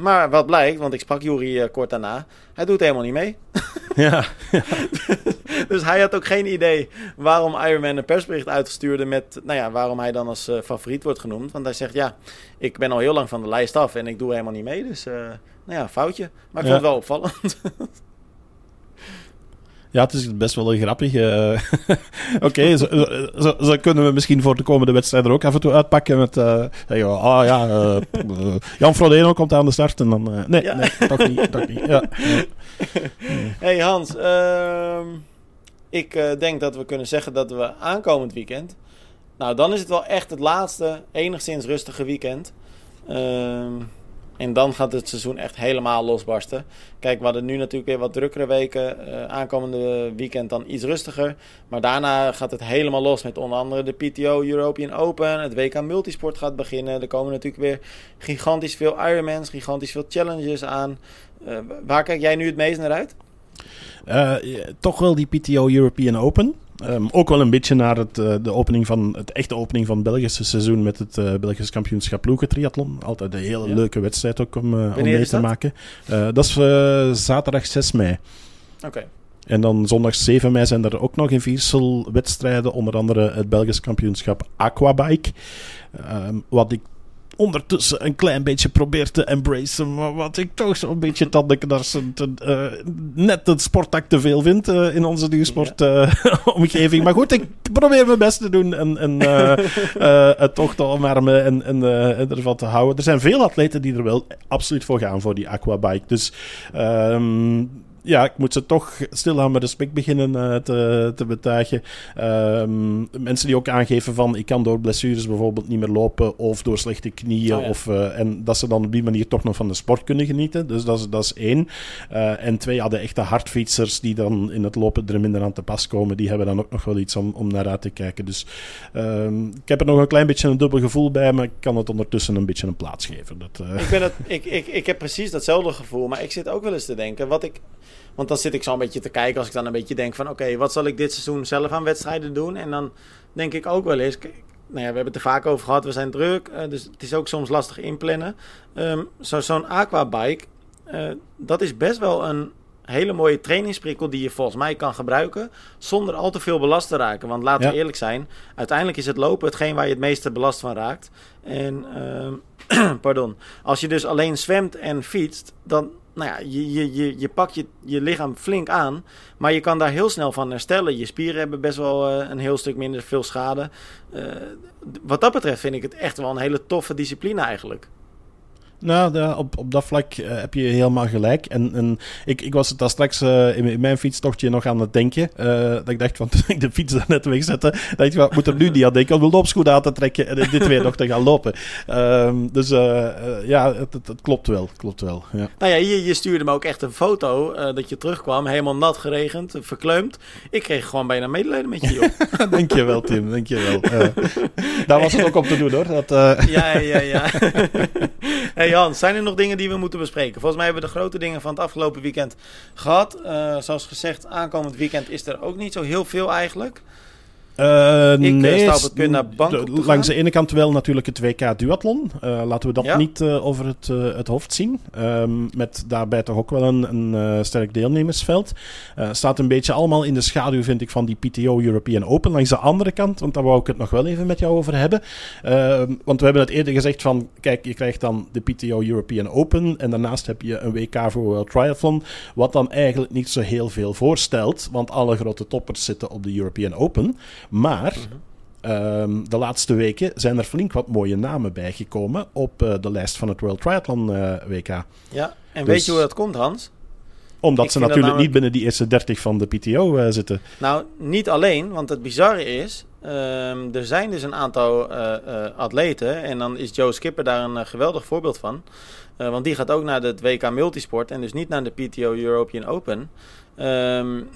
maar wat blijkt, want ik sprak Juri kort daarna. Hij doet helemaal niet mee. Ja. dus hij had ook geen idee waarom Ironman een persbericht uitstuurde met, nou ja, waarom hij dan als favoriet wordt genoemd. Want hij zegt, ja, ik ben al heel lang van de lijst af en ik doe helemaal niet mee. Dus nou ja, foutje. Maar ik ja. vond het wel opvallend. Ja, het is best wel grappig. Uh, Oké, okay, zo, zo, zo, kunnen we misschien voor de komende wedstrijden ook af en toe uitpakken met... Uh, we, ah ja, uh, Jan Frodeno komt aan de start en dan... nee, ja. nee, toch niet. Toch niet ja. hey Hans, ehm, ik denk dat we kunnen zeggen dat we aankomend weekend... Nou, dan is het wel echt het laatste, enigszins rustige weekend... Ehm en dan gaat het seizoen echt helemaal losbarsten. Kijk, we hadden nu natuurlijk weer wat drukkere weken. Uh, aankomende weekend dan iets rustiger. Maar daarna gaat het helemaal los met onder andere de PTO European Open. Het WK Multisport gaat beginnen. Er komen natuurlijk weer gigantisch veel Ironmans, gigantisch veel challenges aan. Uh, waar kijk jij nu het meest naar uit? Uh, toch wel die PTO European Open. Um, ook wel een beetje naar het, uh, de opening van, het echte opening van het Belgische seizoen met het uh, Belgisch kampioenschap triathlon. Altijd een hele ja. leuke wedstrijd ook om, uh, om mee te maken. dat is zaterdag 6 mei. Oké. Okay. En dan zondag 7 mei zijn er ook nog in Viersel wedstrijden. Onder andere het Belgisch kampioenschap Aquabike. Um, wat ik ondertussen een klein beetje probeert te embracen. Maar wat ik toch zo'n beetje tandenknarsend uh, net het sportak te veel vind uh, in onze duursportomgeving. Uh, maar goed, ik probeer mijn best te doen en, en het toch te omarmen en, en, en, ervan te houden. Er zijn veel atleten die er wel absoluut voor gaan voor die aquabike. Dus... Um, ja, ik moet ze toch stilaan met respect beginnen uh, te, te betuigen. Ehm, mensen die ook aangeven van ik kan door blessures bijvoorbeeld niet meer lopen of door slechte knieën. Oh of, uh, en dat ze dan op die manier toch nog van de sport kunnen genieten. Dus dat is, dat is één. Uh, en twee, ja, de echte hardfietsers die dan in het lopen er minder aan te pas komen, die hebben dan ook nog wel iets om, om naar uit te kijken. Dus um, ik heb er nog een klein beetje een dubbel gevoel bij, maar ik kan het ondertussen een beetje een plaats geven. Dat, ik, ben het, ik, ik, ik heb precies datzelfde gevoel, maar ik zit ook wel eens te denken, wat ik... Want dan zit ik zo een beetje te kijken als ik dan een beetje denk van... oké, wat zal ik dit seizoen zelf aan wedstrijden doen? En dan denk ik ook wel eens... Nou ja, we hebben het er vaak over gehad, we zijn druk. Uh, dus het is ook soms lastig inplannen. Um, Zo'n zo aquabike, uh, dat is best wel een hele mooie trainingsprikkel... die je volgens mij kan gebruiken zonder al te veel belast te raken. Want laten we eerlijk zijn, uiteindelijk is het lopen hetgeen waar je het meeste belast van raakt. En, uh, pardon, als je dus alleen zwemt en fietst, dan nou ja, je, je, je, je pakt je, je lichaam flink aan, maar je kan daar heel snel van herstellen. Je spieren hebben best wel uh, een heel stuk minder veel schade. Uh, wat dat betreft vind ik het echt wel een hele toffe discipline eigenlijk. Nou, op, op dat vlak uh, heb je helemaal gelijk. En, en ik, ik was het daar straks uh, in, in, mijn fietstochtje nog aan het denken. Uh, dat ik dacht, van toen ik de fiets daar net wegzette, dacht ik, wat moet er nu niet aan denken om de aan te trekken en dit weer nog te gaan lopen. Um, dus ja, het, het, het, klopt wel. Klopt wel ja. Nou ja, je, je stuurde me ook echt een foto dat je terugkwam, helemaal nat geregend, verkleumd. Ik kreeg gewoon bijna medelijden met je, joh. dankjewel, Tim. Dankjewel. daar was het ook op te doen, hoor. Dat, ja, ja, ja. hey, Hans, zijn er nog dingen die we moeten bespreken? Volgens mij hebben we de grote dingen van het afgelopen weekend gehad. Uh, zoals gezegd, aankomend weekend is er ook niet zo heel veel eigenlijk. Uh, ik nee, sta op het punt naar Bangkok Langs de ene kant wel natuurlijk het WK Duathlon. Uh, laten we dat ja. niet uh, over het, het hoofd zien. Um, met daarbij toch ook wel een, een sterk deelnemersveld. staat een beetje allemaal in de schaduw, vind ik, van die PTO European Open. Langs de andere kant, want daar wou ik het nog wel even met jou over hebben. Ehm, want we hebben het eerder gezegd van, kijk, je krijgt dan de PTO European Open. En daarnaast heb je een WK voor World Triathlon. Wat dan eigenlijk niet zo heel veel voorstelt. Want alle grote toppers zitten op de European Open. Maar um, de laatste weken zijn er flink wat mooie namen bijgekomen op uh, de lijst van het World Triathlon uh, WK. Ja, en dus, weet je hoe dat komt, Hans? Omdat Ik ze natuurlijk namelijk... niet binnen die eerste 30 van de PTO uh, zitten. Nou, niet alleen, want het bizarre is, um, er zijn dus een aantal atleten en dan is Joe Skipper daar een geweldig voorbeeld van. want die gaat ook naar het WK Multisport en dus niet naar de PTO European Open. Um,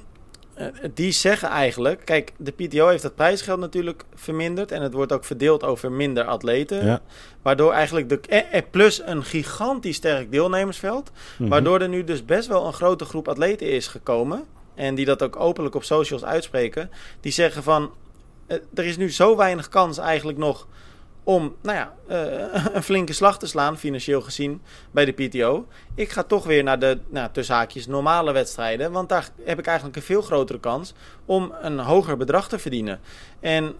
die zeggen eigenlijk, kijk, de PTO heeft het prijsgeld natuurlijk verminderd en het wordt ook verdeeld over minder atleten. Ja. Waardoor eigenlijk de. Eh, plus een gigantisch sterk deelnemersveld. Mm-hmm. Waardoor er nu dus best wel een grote groep atleten is gekomen. En die dat ook openlijk op socials uitspreken. Die zeggen van. Er is nu zo weinig kans eigenlijk nog om nou ja, uh, een flinke slag te slaan, financieel gezien, bij de PTO. Ik ga toch weer naar de, nou, tussen haakjes, normale wedstrijden. Want daar heb ik eigenlijk een veel grotere kans om een hoger bedrag te verdienen. En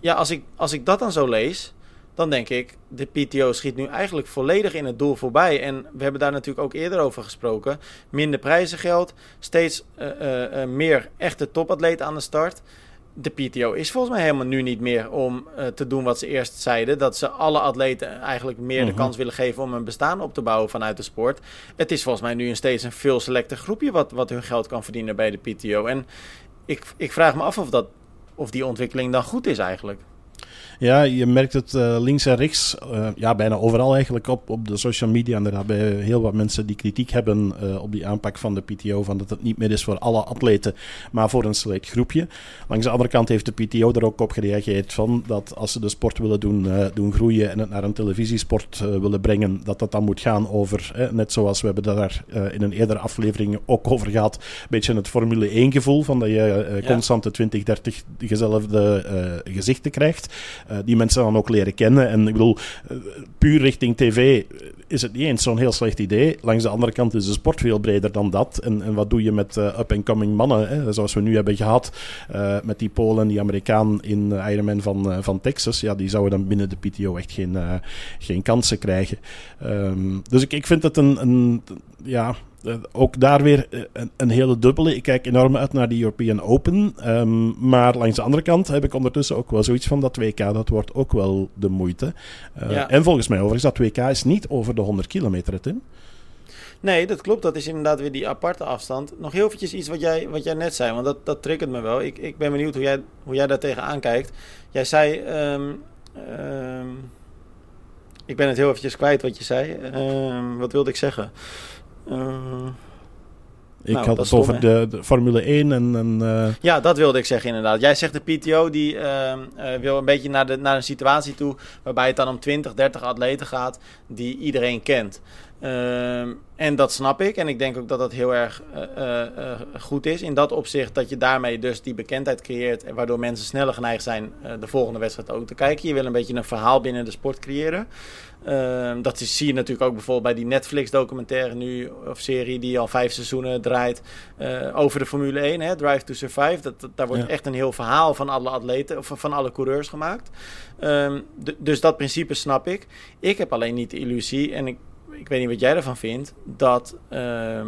ja, als ik, als ik dat dan zo lees, dan denk ik, de PTO schiet nu eigenlijk volledig in het doel voorbij. En we hebben daar natuurlijk ook eerder over gesproken. Minder prijzengeld, steeds uh, uh, meer echte topatleten aan de start de PTO is volgens mij helemaal nu niet meer om uh, te doen wat ze eerst zeiden. Dat ze alle atleten eigenlijk meer uh -huh. de mhm. kans willen geven om een bestaan op te bouwen vanuit de sport. Het is volgens mij nu een steeds een veel selecter groepje wat, wat hun geld kan verdienen bij de PTO. En ik, ik vraag me af of, dat, of die ontwikkeling dan goed is eigenlijk. Ja, je merkt het uh, links en rechts, uh, ja, bijna overal eigenlijk op, op de social media. En daar hebben heel wat mensen die kritiek hebben uh, op die aanpak van de PTO. Van dat het niet meer is voor alle atleten, maar voor een select groepje. Langs de andere kant heeft de PTO er ook op gereageerd van dat als ze de sport willen doen, doen groeien en het naar een televisiesport willen brengen, dat dat dan moet gaan over, net zoals we hebben daar in een eerdere aflevering ook over gehad, een beetje het Formule 1 gevoel van dat je constant de 20, 30 dezelfde gezichten krijgt. Uh, die mensen dan ook leren kennen. En ik bedoel, uh, puur richting tv is het niet eens zo'n heel slecht idee. Langs de andere kant is de sport veel breder dan dat. En, en wat doe je met uh, up-and-coming mannen, hè? zoals we nu hebben gehad met die Polen, die Amerikaan in Ironman van, van Texas. Ja, die zouden dan binnen de PTO echt geen, geen kansen krijgen. Um, dus ik, ik vind het een, een ja, uh, ook daar weer uh, een, een, hele dubbele. Ik kijk enorm uit naar die European Open. Um, maar langs de andere kant heb ik ondertussen ook wel zoiets van dat WK, dat wordt ook wel de moeite. Uh, ja. En volgens mij overigens, dat WK is niet over de 100 kilometer, Tim. Nee, dat klopt. Dat is inderdaad weer die aparte afstand. Nog heel eventjes iets wat jij, wat jij net zei, want dat, dat triggert me wel. Ik, ik ben benieuwd hoe jij, hoe jij daar tegenaan kijkt. Jij zei... Ehm, ehm, ik ben het heel eventjes kwijt wat je zei. Ehm, wat wilde ik zeggen? Uh, ik nou, had het over de, de, Formule 1 en... en uh... Ja, dat wilde ik zeggen inderdaad. Jij zegt de PTO die uh, uh, wil een beetje naar, de, naar een situatie toe... waarbij het dan om 20, 30 atleten gaat die iedereen kent. Ehm, en dat snap ik. En ik denk ook dat dat heel erg uh, uh, goed is. In dat opzicht dat je daarmee dus die bekendheid creëert. En waardoor mensen sneller geneigd zijn de volgende wedstrijd ook te kijken. Je wil een beetje een verhaal binnen de sport creëren. Ehm, dat zie je natuurlijk ook bijvoorbeeld bij die Netflix-documentaire nu, of serie die al vijf seizoenen draait over de Formule 1, hè, Drive to Survive. Dat, daar wordt echt een heel verhaal van alle atleten, of van alle coureurs gemaakt. Um, dus dat principe snap ik. Ik heb alleen niet de illusie, en ik ik weet niet wat jij ervan vindt, dat, uh,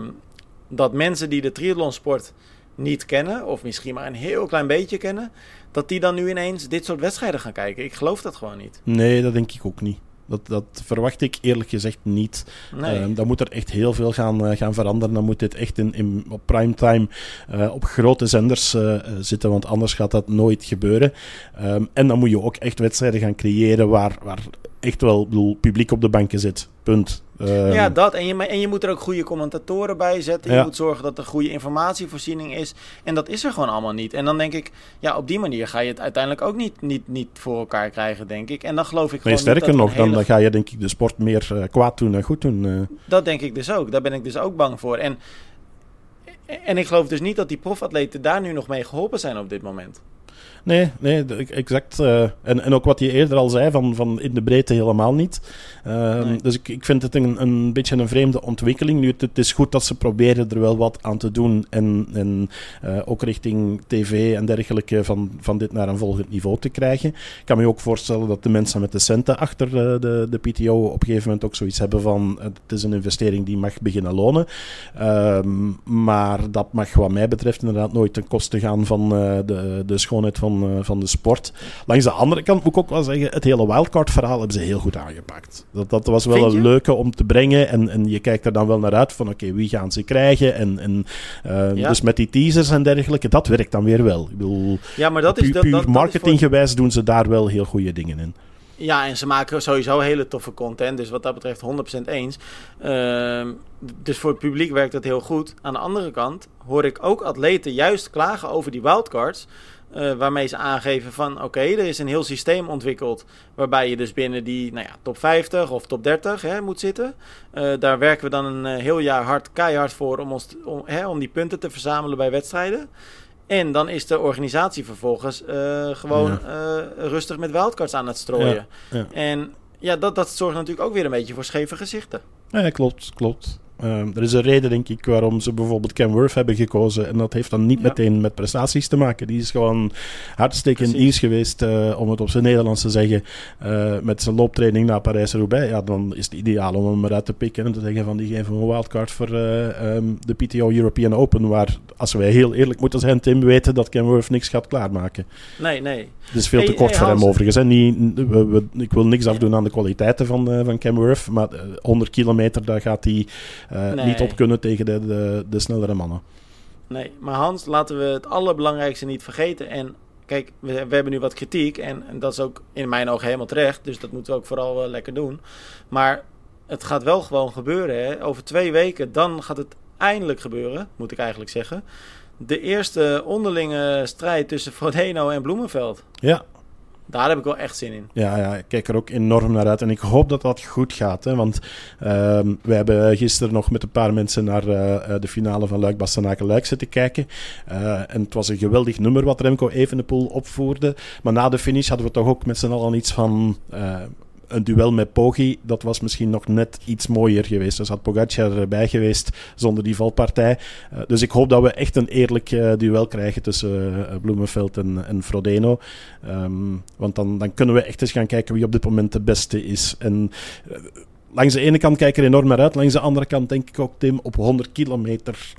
dat mensen die de triathlonsport niet kennen, of misschien maar een heel klein beetje kennen, dat die dan nu ineens dit soort wedstrijden gaan kijken. Ik geloof dat gewoon niet. Nee, dat denk ik ook niet. Dat, dat verwacht ik eerlijk gezegd niet. Nee. Uh, dan moet er echt heel veel gaan, uh, gaan veranderen. Dan moet dit echt in, in, op primetime uh, op grote zenders eh, zitten, want anders gaat dat nooit gebeuren. Um, en dan moet je ook echt wedstrijden gaan creëren waar, waar echt wel bedoel, publiek op de banken zit. Punt. Ja, dat. En je, en je moet er ook goede commentatoren bij zetten. Je ja. moet zorgen dat er goede informatievoorziening is. En dat is er gewoon allemaal niet. En dan denk ik, ja, op die manier ga je het uiteindelijk ook niet, niet, niet voor elkaar krijgen, denk ik. En dan geloof ik nee, gewoon. sterker nog, hele... dan ga je denk ik de sport meer uh, kwaad doen dan goed doen. Uh. Dat denk ik dus ook. Daar ben ik dus ook bang voor. En, en ik geloof dus niet dat die profatleten daar nu nog mee geholpen zijn op dit moment. Nee, nee exact. Uh, en, en ook wat je eerder al zei, van, van in de breedte helemaal niet. Uh, nee. Dus ik, ik vind het een, een beetje een vreemde ontwikkeling. Nu, het, het, is goed dat ze proberen er wel wat aan te doen. En, en uh, ook richting tv en dergelijke van, van dit naar een volgend niveau te krijgen. Ik kan me ook voorstellen dat de mensen met de centen achter de, de PTO op een gegeven moment ook zoiets hebben van het is een investering die mag beginnen lonen. Um, maar dat mag wat mij betreft inderdaad nooit ten koste gaan van de, de schoonheid van van, uh, van de sport. Langs de andere kant moet ik ook wel zeggen, het hele wildcard-verhaal hebben ze heel goed aangepakt. Dat, dat was wel een leuke om te brengen. En, en je kijkt er dan wel naar uit van, oké, okay, wie gaan ze krijgen? En, en uh, ja. dus met die teasers en dergelijke, dat werkt dan weer wel. Ik bedoel, ja, maar dat is... Puur, puur marketinggewijs voor... doen ze daar wel heel goede dingen in. Ja, en ze maken sowieso hele toffe content. Dus wat dat betreft 100% eens. Uh, dus voor het publiek werkt dat heel goed. Aan de andere kant hoor ik ook atleten juist klagen over die wildcards. Uh, waarmee ze aangeven van oké, okay, er is een heel systeem ontwikkeld waarbij je dus binnen die nou ja, top 50 of top 30 hè, moet zitten. Uh, daar werken we dan een uh, heel jaar hard, keihard voor om, ons, om, hè, om die punten te verzamelen bij wedstrijden. En dan is de organisatie vervolgens gewoon ja. rustig met wildcards aan het strooien. Ja. En ja, dat, dat zorgt natuurlijk ook weer een beetje voor scheve gezichten. Ja, klopt, klopt. Uh, er is een reden, denk ik, waarom ze bijvoorbeeld Ken Worth hebben gekozen. En dat heeft dan niet ja. meteen met prestaties te maken. Die is gewoon hartstikke in geweest, uh, om het op zijn Nederlands te zeggen, uh, met zijn looptraining naar Parijs-Roubaix. Ja, dan is het ideaal om hem eruit te pikken en te zeggen van die geven een wildcard voor um, de PTO European Open. Waar, als wij heel eerlijk moeten zijn, Tim, weten dat Ken Worth niks gaat klaarmaken. Nee, nee. Het is veel hey, te kort hey, voor Hans. hem overigens. Hè. Niet, we, we, ik wil niks afdoen aan de kwaliteiten van, van Ken Worth, maar 100 kilometer, daar gaat hij... Nee. niet op kunnen tegen de, de, de snellere mannen. Nee, maar Hans, laten we het allerbelangrijkste niet vergeten. En kijk, we, we hebben nu wat kritiek en, en, dat is ook in mijn ogen helemaal terecht. Dus dat moeten we ook vooral uh, lekker doen. Maar het gaat wel gewoon gebeuren. Hè? Over twee weken, dan gaat het eindelijk gebeuren, moet ik eigenlijk zeggen. De eerste onderlinge strijd tussen Frodeno en Bloemenveld. Ja, daar heb ik wel echt zin in. Ja, ja, ik kijk er ook enorm naar uit. En ik hoop dat dat goed gaat. Hè, want uh, we hebben gisteren nog met een paar mensen naar uh, de finale van Luik Bastenaken Luik zitten kijken. Uh, en het was een geweldig nummer wat Remco Evenepoel opvoerde. Maar na de finish hadden we toch ook met z'n allen iets van een duel met Poggi, dat was misschien nog net iets mooier geweest. Dus had Pogacar erbij geweest zonder die valpartij. Uh, dus ik hoop dat we echt een eerlijk uh, duel krijgen tussen uh, Bloemenveld en, en Frodeno. Um, want dan, dan kunnen we echt eens gaan kijken wie op dit moment de beste is. En langs de ene kant kijk ik er enorm naar uit. Langs de andere kant denk ik ook, Tim, op 100 kilometer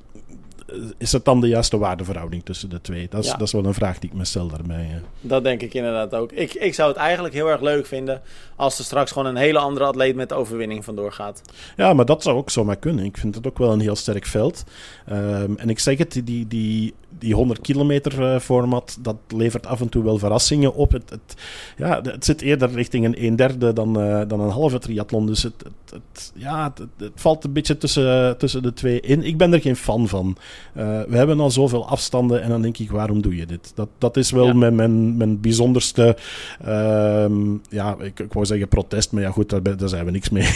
is het dan de juiste waardeverhouding tussen de twee? Dat is, Ja. dat is wel een vraag die ik me stel daarbij. ja. Dat denk ik inderdaad ook. Ik, ik zou het eigenlijk heel erg leuk vinden als er straks gewoon een hele andere atleet met de overwinning vandoor gaat. Ja, maar dat zou ook zomaar kunnen. Ik vind het ook wel een heel sterk veld. Ehm, en ik zeg het, die, die, die 100 kilometer eh, format, dat levert af en toe wel verrassingen op. Het, het, ja, het zit eerder richting een 1 derde dan, eh, dan een halve triathlon. Dus het, het, het- ja, het, valt een beetje tussen, tussen de twee in. Ik ben er geen fan van. Eh, we hebben al zoveel afstanden en dan denk ik, waarom doe je dit? Dat, dat is wel Ja. mijn, mijn, mijn bijzonderste, ehm, ja, ik, ik wou zeggen protest, maar ja goed, daar, daar zijn we niks mee.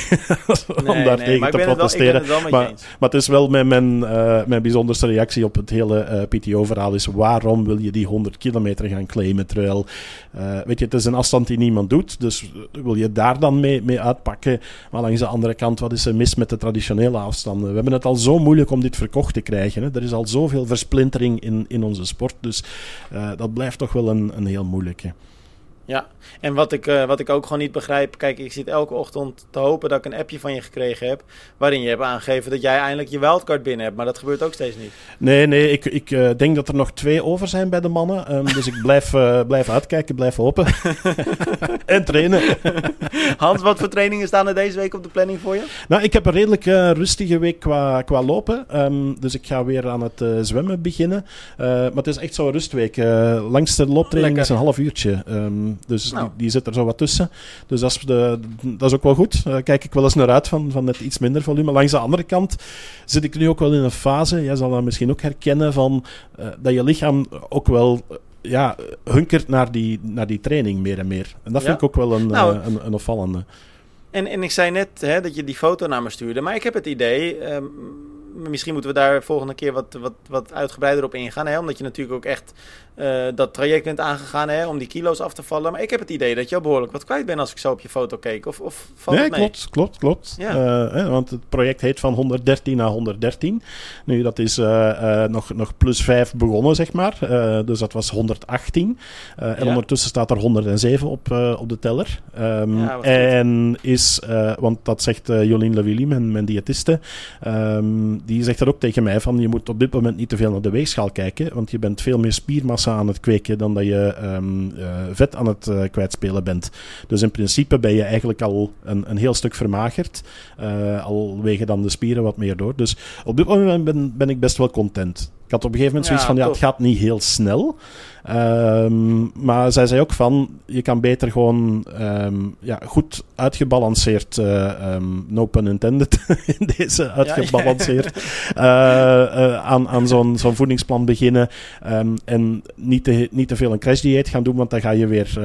om Nee, daar nee, tegen te protesteren. wel Maar-. Maar het is wel mijn, mijn, mijn bijzonderste reactie op het hele eh, PTO-verhaal is waarom wil je die 100 kilometer gaan claimen? Terwijl, eh, weet je, het is een afstand die niemand doet, dus eh, wil je daar dan mee, mee uitpakken? Maar langs de andere kant, wat is er mis met de traditionele afstanden? We hebben het al zo moeilijk om dit verkocht te krijgen. Hè? Er is al zoveel versplintering in, in onze sport, dus eh, dat blijft toch wel een, een heel moeilijke. Ja, en wat ik, eh, wat ik ook gewoon niet begrijp. Kijk, ik zit elke ochtend te hopen dat ik een appje van je gekregen heb. Waarin je hebt aangegeven dat jij eindelijk je wildcard binnen hebt. Maar dat gebeurt ook steeds niet. Nee, nee, ik, ik eh, denk dat er nog twee over zijn bij de mannen. Ehm, dus ik blijf, eh, blijf uitkijken, blijf hopen. en trainen. Hans, wat voor trainingen staan er deze week op de planning voor je? Nou, ik heb een redelijk rustige week qua, qua lopen. Ehm, dus ik ga weer aan het zwemmen beginnen. Maar het is echt zo'n rustweek. Langste looptraining Lekker. is een half uurtje. Ehm, dus Nou. die, die zit er zo wat tussen. Dus dat is, de, dat is ook wel goed. Daar kijk ik wel eens naar uit van, van net iets minder volume. Langs de andere kant zit ik nu ook wel in een fase. Jij zal dat misschien ook herkennen van eh, dat je lichaam ook wel. eh, ja, hunkert naar die, naar die training meer en meer. En dat Ja. vind ik ook wel een, Nou, een, een opvallende. En, en ik zei net hè, dat je die foto naar me stuurde. Maar ik heb het idee. ehm, misschien moeten we daar volgende keer wat, wat, wat uitgebreider op ingaan. Hè? Omdat je natuurlijk ook echt eh, dat traject bent aangegaan hè, om die kilo's af te vallen. Maar ik heb het idee dat je al behoorlijk wat kwijt bent als ik zo op je foto keek. Of, of valt Nee, het mee? klopt, klopt, klopt. Ja. Eh, hè, want het project heet van 113 naar 113. Nu, dat is eh, nog, nog plus 5 begonnen, zeg maar. Dus dat was 118. Eh, en Ja. ondertussen staat er 107 op, op de teller. Ehm, Ja, goed. en is, want dat zegt Jolien Lewilly, mijn, mijn diëtiste, ehm, die zegt dat ook tegen mij, van je moet op dit moment niet te veel naar de weegschaal kijken, want je bent veel meer spiermassa aan het kweken dan dat je ehm, eh, vet aan het eh, kwijtspelen bent. Dus in principe ben je eigenlijk al een, een heel stuk vermagerd. Eh, al wegen dan de spieren wat meer door. Dus op dit moment ben, ben ik best wel content. Ik had op een gegeven moment zoiets Ja, van, ja, het gaat niet heel snel. Ehm, maar zij zei ook van, je kan beter gewoon ehm, ja, goed uitgebalanceerd, eh, ehm, no pun intended, in deze uitgebalanceerd, eh, eh, aan, aan zo'n zo'n voedingsplan beginnen. En niet te, niet te veel een crashdieet gaan doen, want dan ga je weer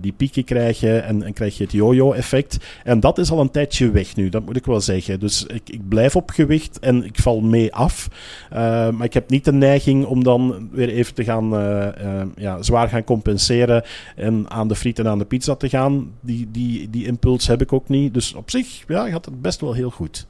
die pieken krijgen en, en krijg je het yo-yo-effect. En dat is al een tijdje weg nu, dat moet ik wel zeggen. Dus ik, ik blijf op gewicht en ik val mee af. Uh, maar ik heb niet de neiging om dan weer even te gaan uh, uh, ja, zwaar gaan compenseren en aan de friet en aan de pizza te gaan. Die, die, die impuls heb ik ook niet. Dus op zich ja, gaat het best wel heel goed.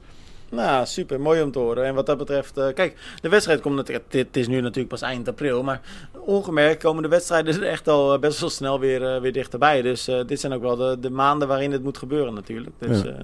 Nou, super. Mooi om te horen. En wat dat betreft, uh, kijk, de wedstrijd komt natuurlijk, het is nu natuurlijk pas eind april, maar ongemerkt komen de wedstrijden er echt al eh, best wel snel weer, uh, weer dichterbij. Dus uh, dit zijn ook wel de, de, maanden waarin het moet gebeuren natuurlijk. Dus, ja,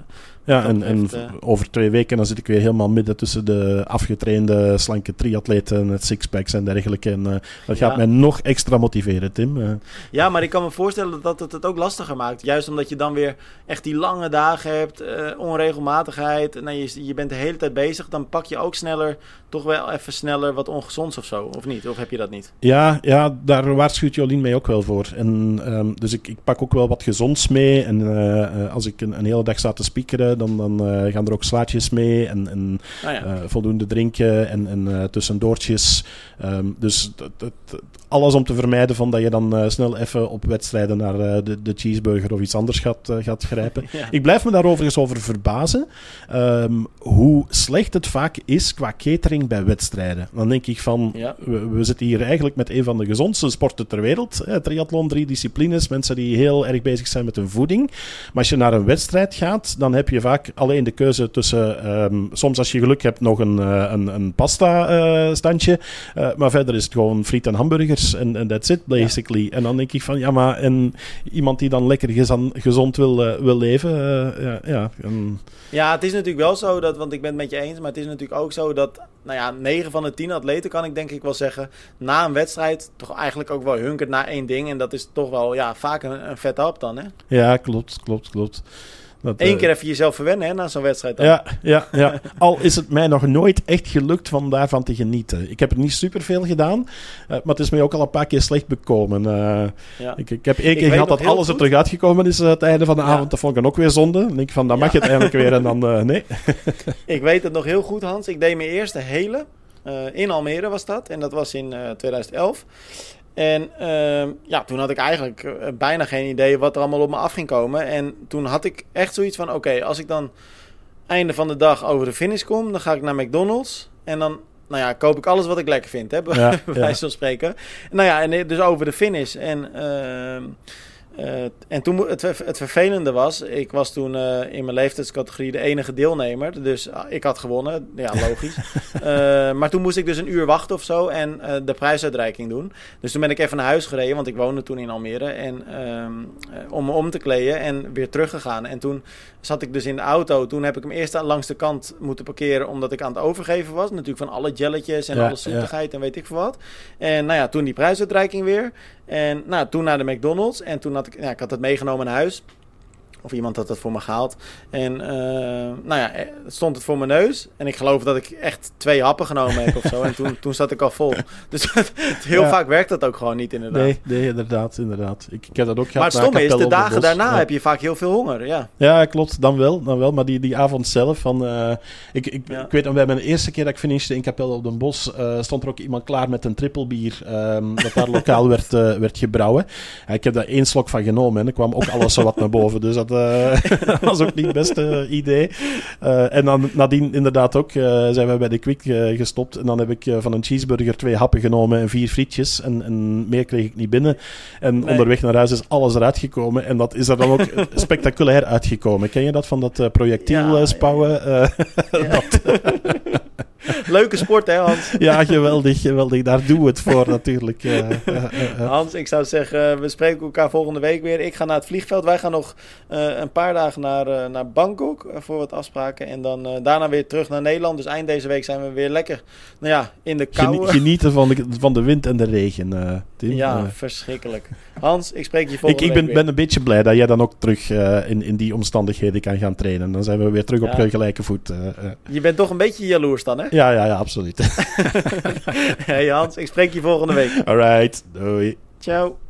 ja en, betreft, en over twee weken dan zit ik weer helemaal midden tussen de afgetrainde slanke triatleten met sixpacks en dergelijke. En dat gaat ja. mij nog extra motiveren, Tim. Ja, maar ik kan me voorstellen dat het het ook lastiger maakt. Juist omdat je dan weer echt die lange dagen hebt, onregelmatigheid. Nou, je, je bent de hele tijd bezig, dan pak je ook sneller, toch wel even sneller wat ongezonds of zo, of niet? Of heb je dat niet? Ja, ja daar waarschuwt Jolien mij ook wel voor. En, um, dus ik, ik, pak ook wel wat gezonds mee. En uh, als ik een, een, hele dag sta te spiekeren, dan, dan uh, gaan er ook slaatjes mee en, en ah, ja. uh, voldoende drinken en, en tussendoortjes. Um, dus alles om te vermijden van dat je dan snel even op wedstrijden naar de, de, cheeseburger of iets anders gaat, gaat grijpen. Ja. Ik blijf me daar overigens over verbazen um, hoe slecht het vaak is qua catering bij wedstrijden. Dan denk ik van, ja. we, we, zitten hier eigenlijk met een van de gezondste sporten ter wereld. Hè, triathlon, drie disciplines, mensen die heel erg bezig zijn met hun voeding. Maar als je naar een wedstrijd gaat, dan heb je vaak alleen de keuze tussen, um, soms als je geluk hebt, nog een, uh, een, een pasta uh, standje. Uh, maar verder is het gewoon friet en hamburgers en, en that's it, basically. Ja. En dan denk ik van, ja, maar en iemand die dan lekker gezond wil, uh, wil leven, ja, ja, en... ja, het is natuurlijk wel zo dat want ik ben het met je eens. Maar het is natuurlijk ook zo dat, nou ja, 9 van de 10 atleten kan ik denk ik wel zeggen. Na een wedstrijd toch eigenlijk ook wel hunkert naar één ding. En dat is toch wel, ja, vaak een, vette hap dan, hè? Ja, klopt, klopt, klopt. Dat, Eén uh, keer even jezelf verwennen hè, na zo'n wedstrijd. Dan. Ja, ja, ja. Al is het mij nog nooit echt gelukt van daarvan te genieten. Ik heb er niet superveel gedaan, uh, maar het is mij ook al een paar keer slecht bekomen. Uh, ja. ik, ik heb één keer gehad dat alles er terug uitgekomen is aan het einde van de avond. Dat vond ik dan ook weer zonde. Dan denk ik van, dan mag je het eigenlijk weer en dan nee. ik weet het nog heel goed, Hans. Ik deed mijn eerste hele. in Almere was dat. En dat was in 2011. En uh, ja, toen had ik eigenlijk uh, bijna geen idee wat er allemaal op me af ging komen. En toen had ik echt zoiets van: oké, als ik dan einde van de dag over de finish kom, dan ga ik naar McDonald's. En dan, nou ja, koop ik alles wat ik lekker vind, hè, bij ja, wijze ja. van spreken. Nou ja, en dus over de finish. En. Uh, uh, en toen het, het vervelende was, ik was toen uh, in mijn leeftijdscategorie de enige deelnemer. Dus uh, ik had gewonnen, ja logisch. maar toen moest ik dus een uur wachten of zo en de prijsuitreiking doen. Dus toen ben ik even naar huis gereden, want ik woonde toen in Almere. En, ehm, om me om te kleden en weer teruggegaan. En toen zat ik dus in de auto. Toen heb ik hem eerst langs de kant moeten parkeren, omdat ik aan het overgeven was. Natuurlijk van alle jelletjes en ja, alle zoetigheid ja. en weet ik veel wat. En nou ja, toen die prijsuitreiking weer. En nou, toen naar de McDonald's. En toen had ik, ja, ik had het meegenomen naar huis. Of iemand had het voor me gehaald. En uh, nou ja, stond het voor mijn neus. En ik geloof dat ik echt twee happen genomen heb of zo. En toen, toen zat ik al vol. Dus heel ja. vaak werkt dat ook gewoon niet, inderdaad. Nee, nee inderdaad, inderdaad. Ik, ik heb dat ook gehad. Maar het stomme is, de dagen daarna ja. heb je vaak heel veel honger, ja. Ja, klopt. Dan wel, dan wel. Maar die, die avond zelf, van, uh, ik, ik, ik weet nog, bij mijn eerste keer dat ik finishte in Capelle op den Bos, uh, stond er ook iemand klaar met een trippelbier. Um, dat daar lokaal werd, werd gebrouwen. ik heb daar één slok van genomen en er kwam ook alles zo wat naar boven. Dus dat dat was ook niet het beste idee. Uh, en dan nadien inderdaad ook uh, zijn we bij de Quick gestopt. En dan heb ik van een cheeseburger twee happen genomen en vier frietjes. En, en meer kreeg ik niet binnen. En nee. onderweg naar huis is alles eruit gekomen. En dat is er dan ook spectaculair uitgekomen. Ken je dat van dat projectiel ja, spouwen? Ja. dat, Leuke sport, hè, Hans? Ja, geweldig, geweldig. Daar doen we het voor natuurlijk. Uh, uh, uh, Hans, ik zou zeggen, we spreken elkaar volgende week weer. Ik ga naar het vliegveld. Wij gaan nog een paar dagen naar, naar Bangkok voor wat afspraken. En dan daarna weer terug naar Nederland. Dus eind deze week zijn we weer lekker nou ja, in de kou. Genieten van de, van de wind en de regen, Tim. Ja, verschrikkelijk. Hans, ik spreek je volgende ik, ik ben, ben, een beetje blij dat jij dan ook terug in, in die omstandigheden kan gaan trainen. Dan zijn we weer terug op gelijke voet. Je bent toch een beetje jaloers dan, hè? Ja, ja, ja, absoluut. hey Hans, ik spreek je volgende week. Alright, doei. Ciao.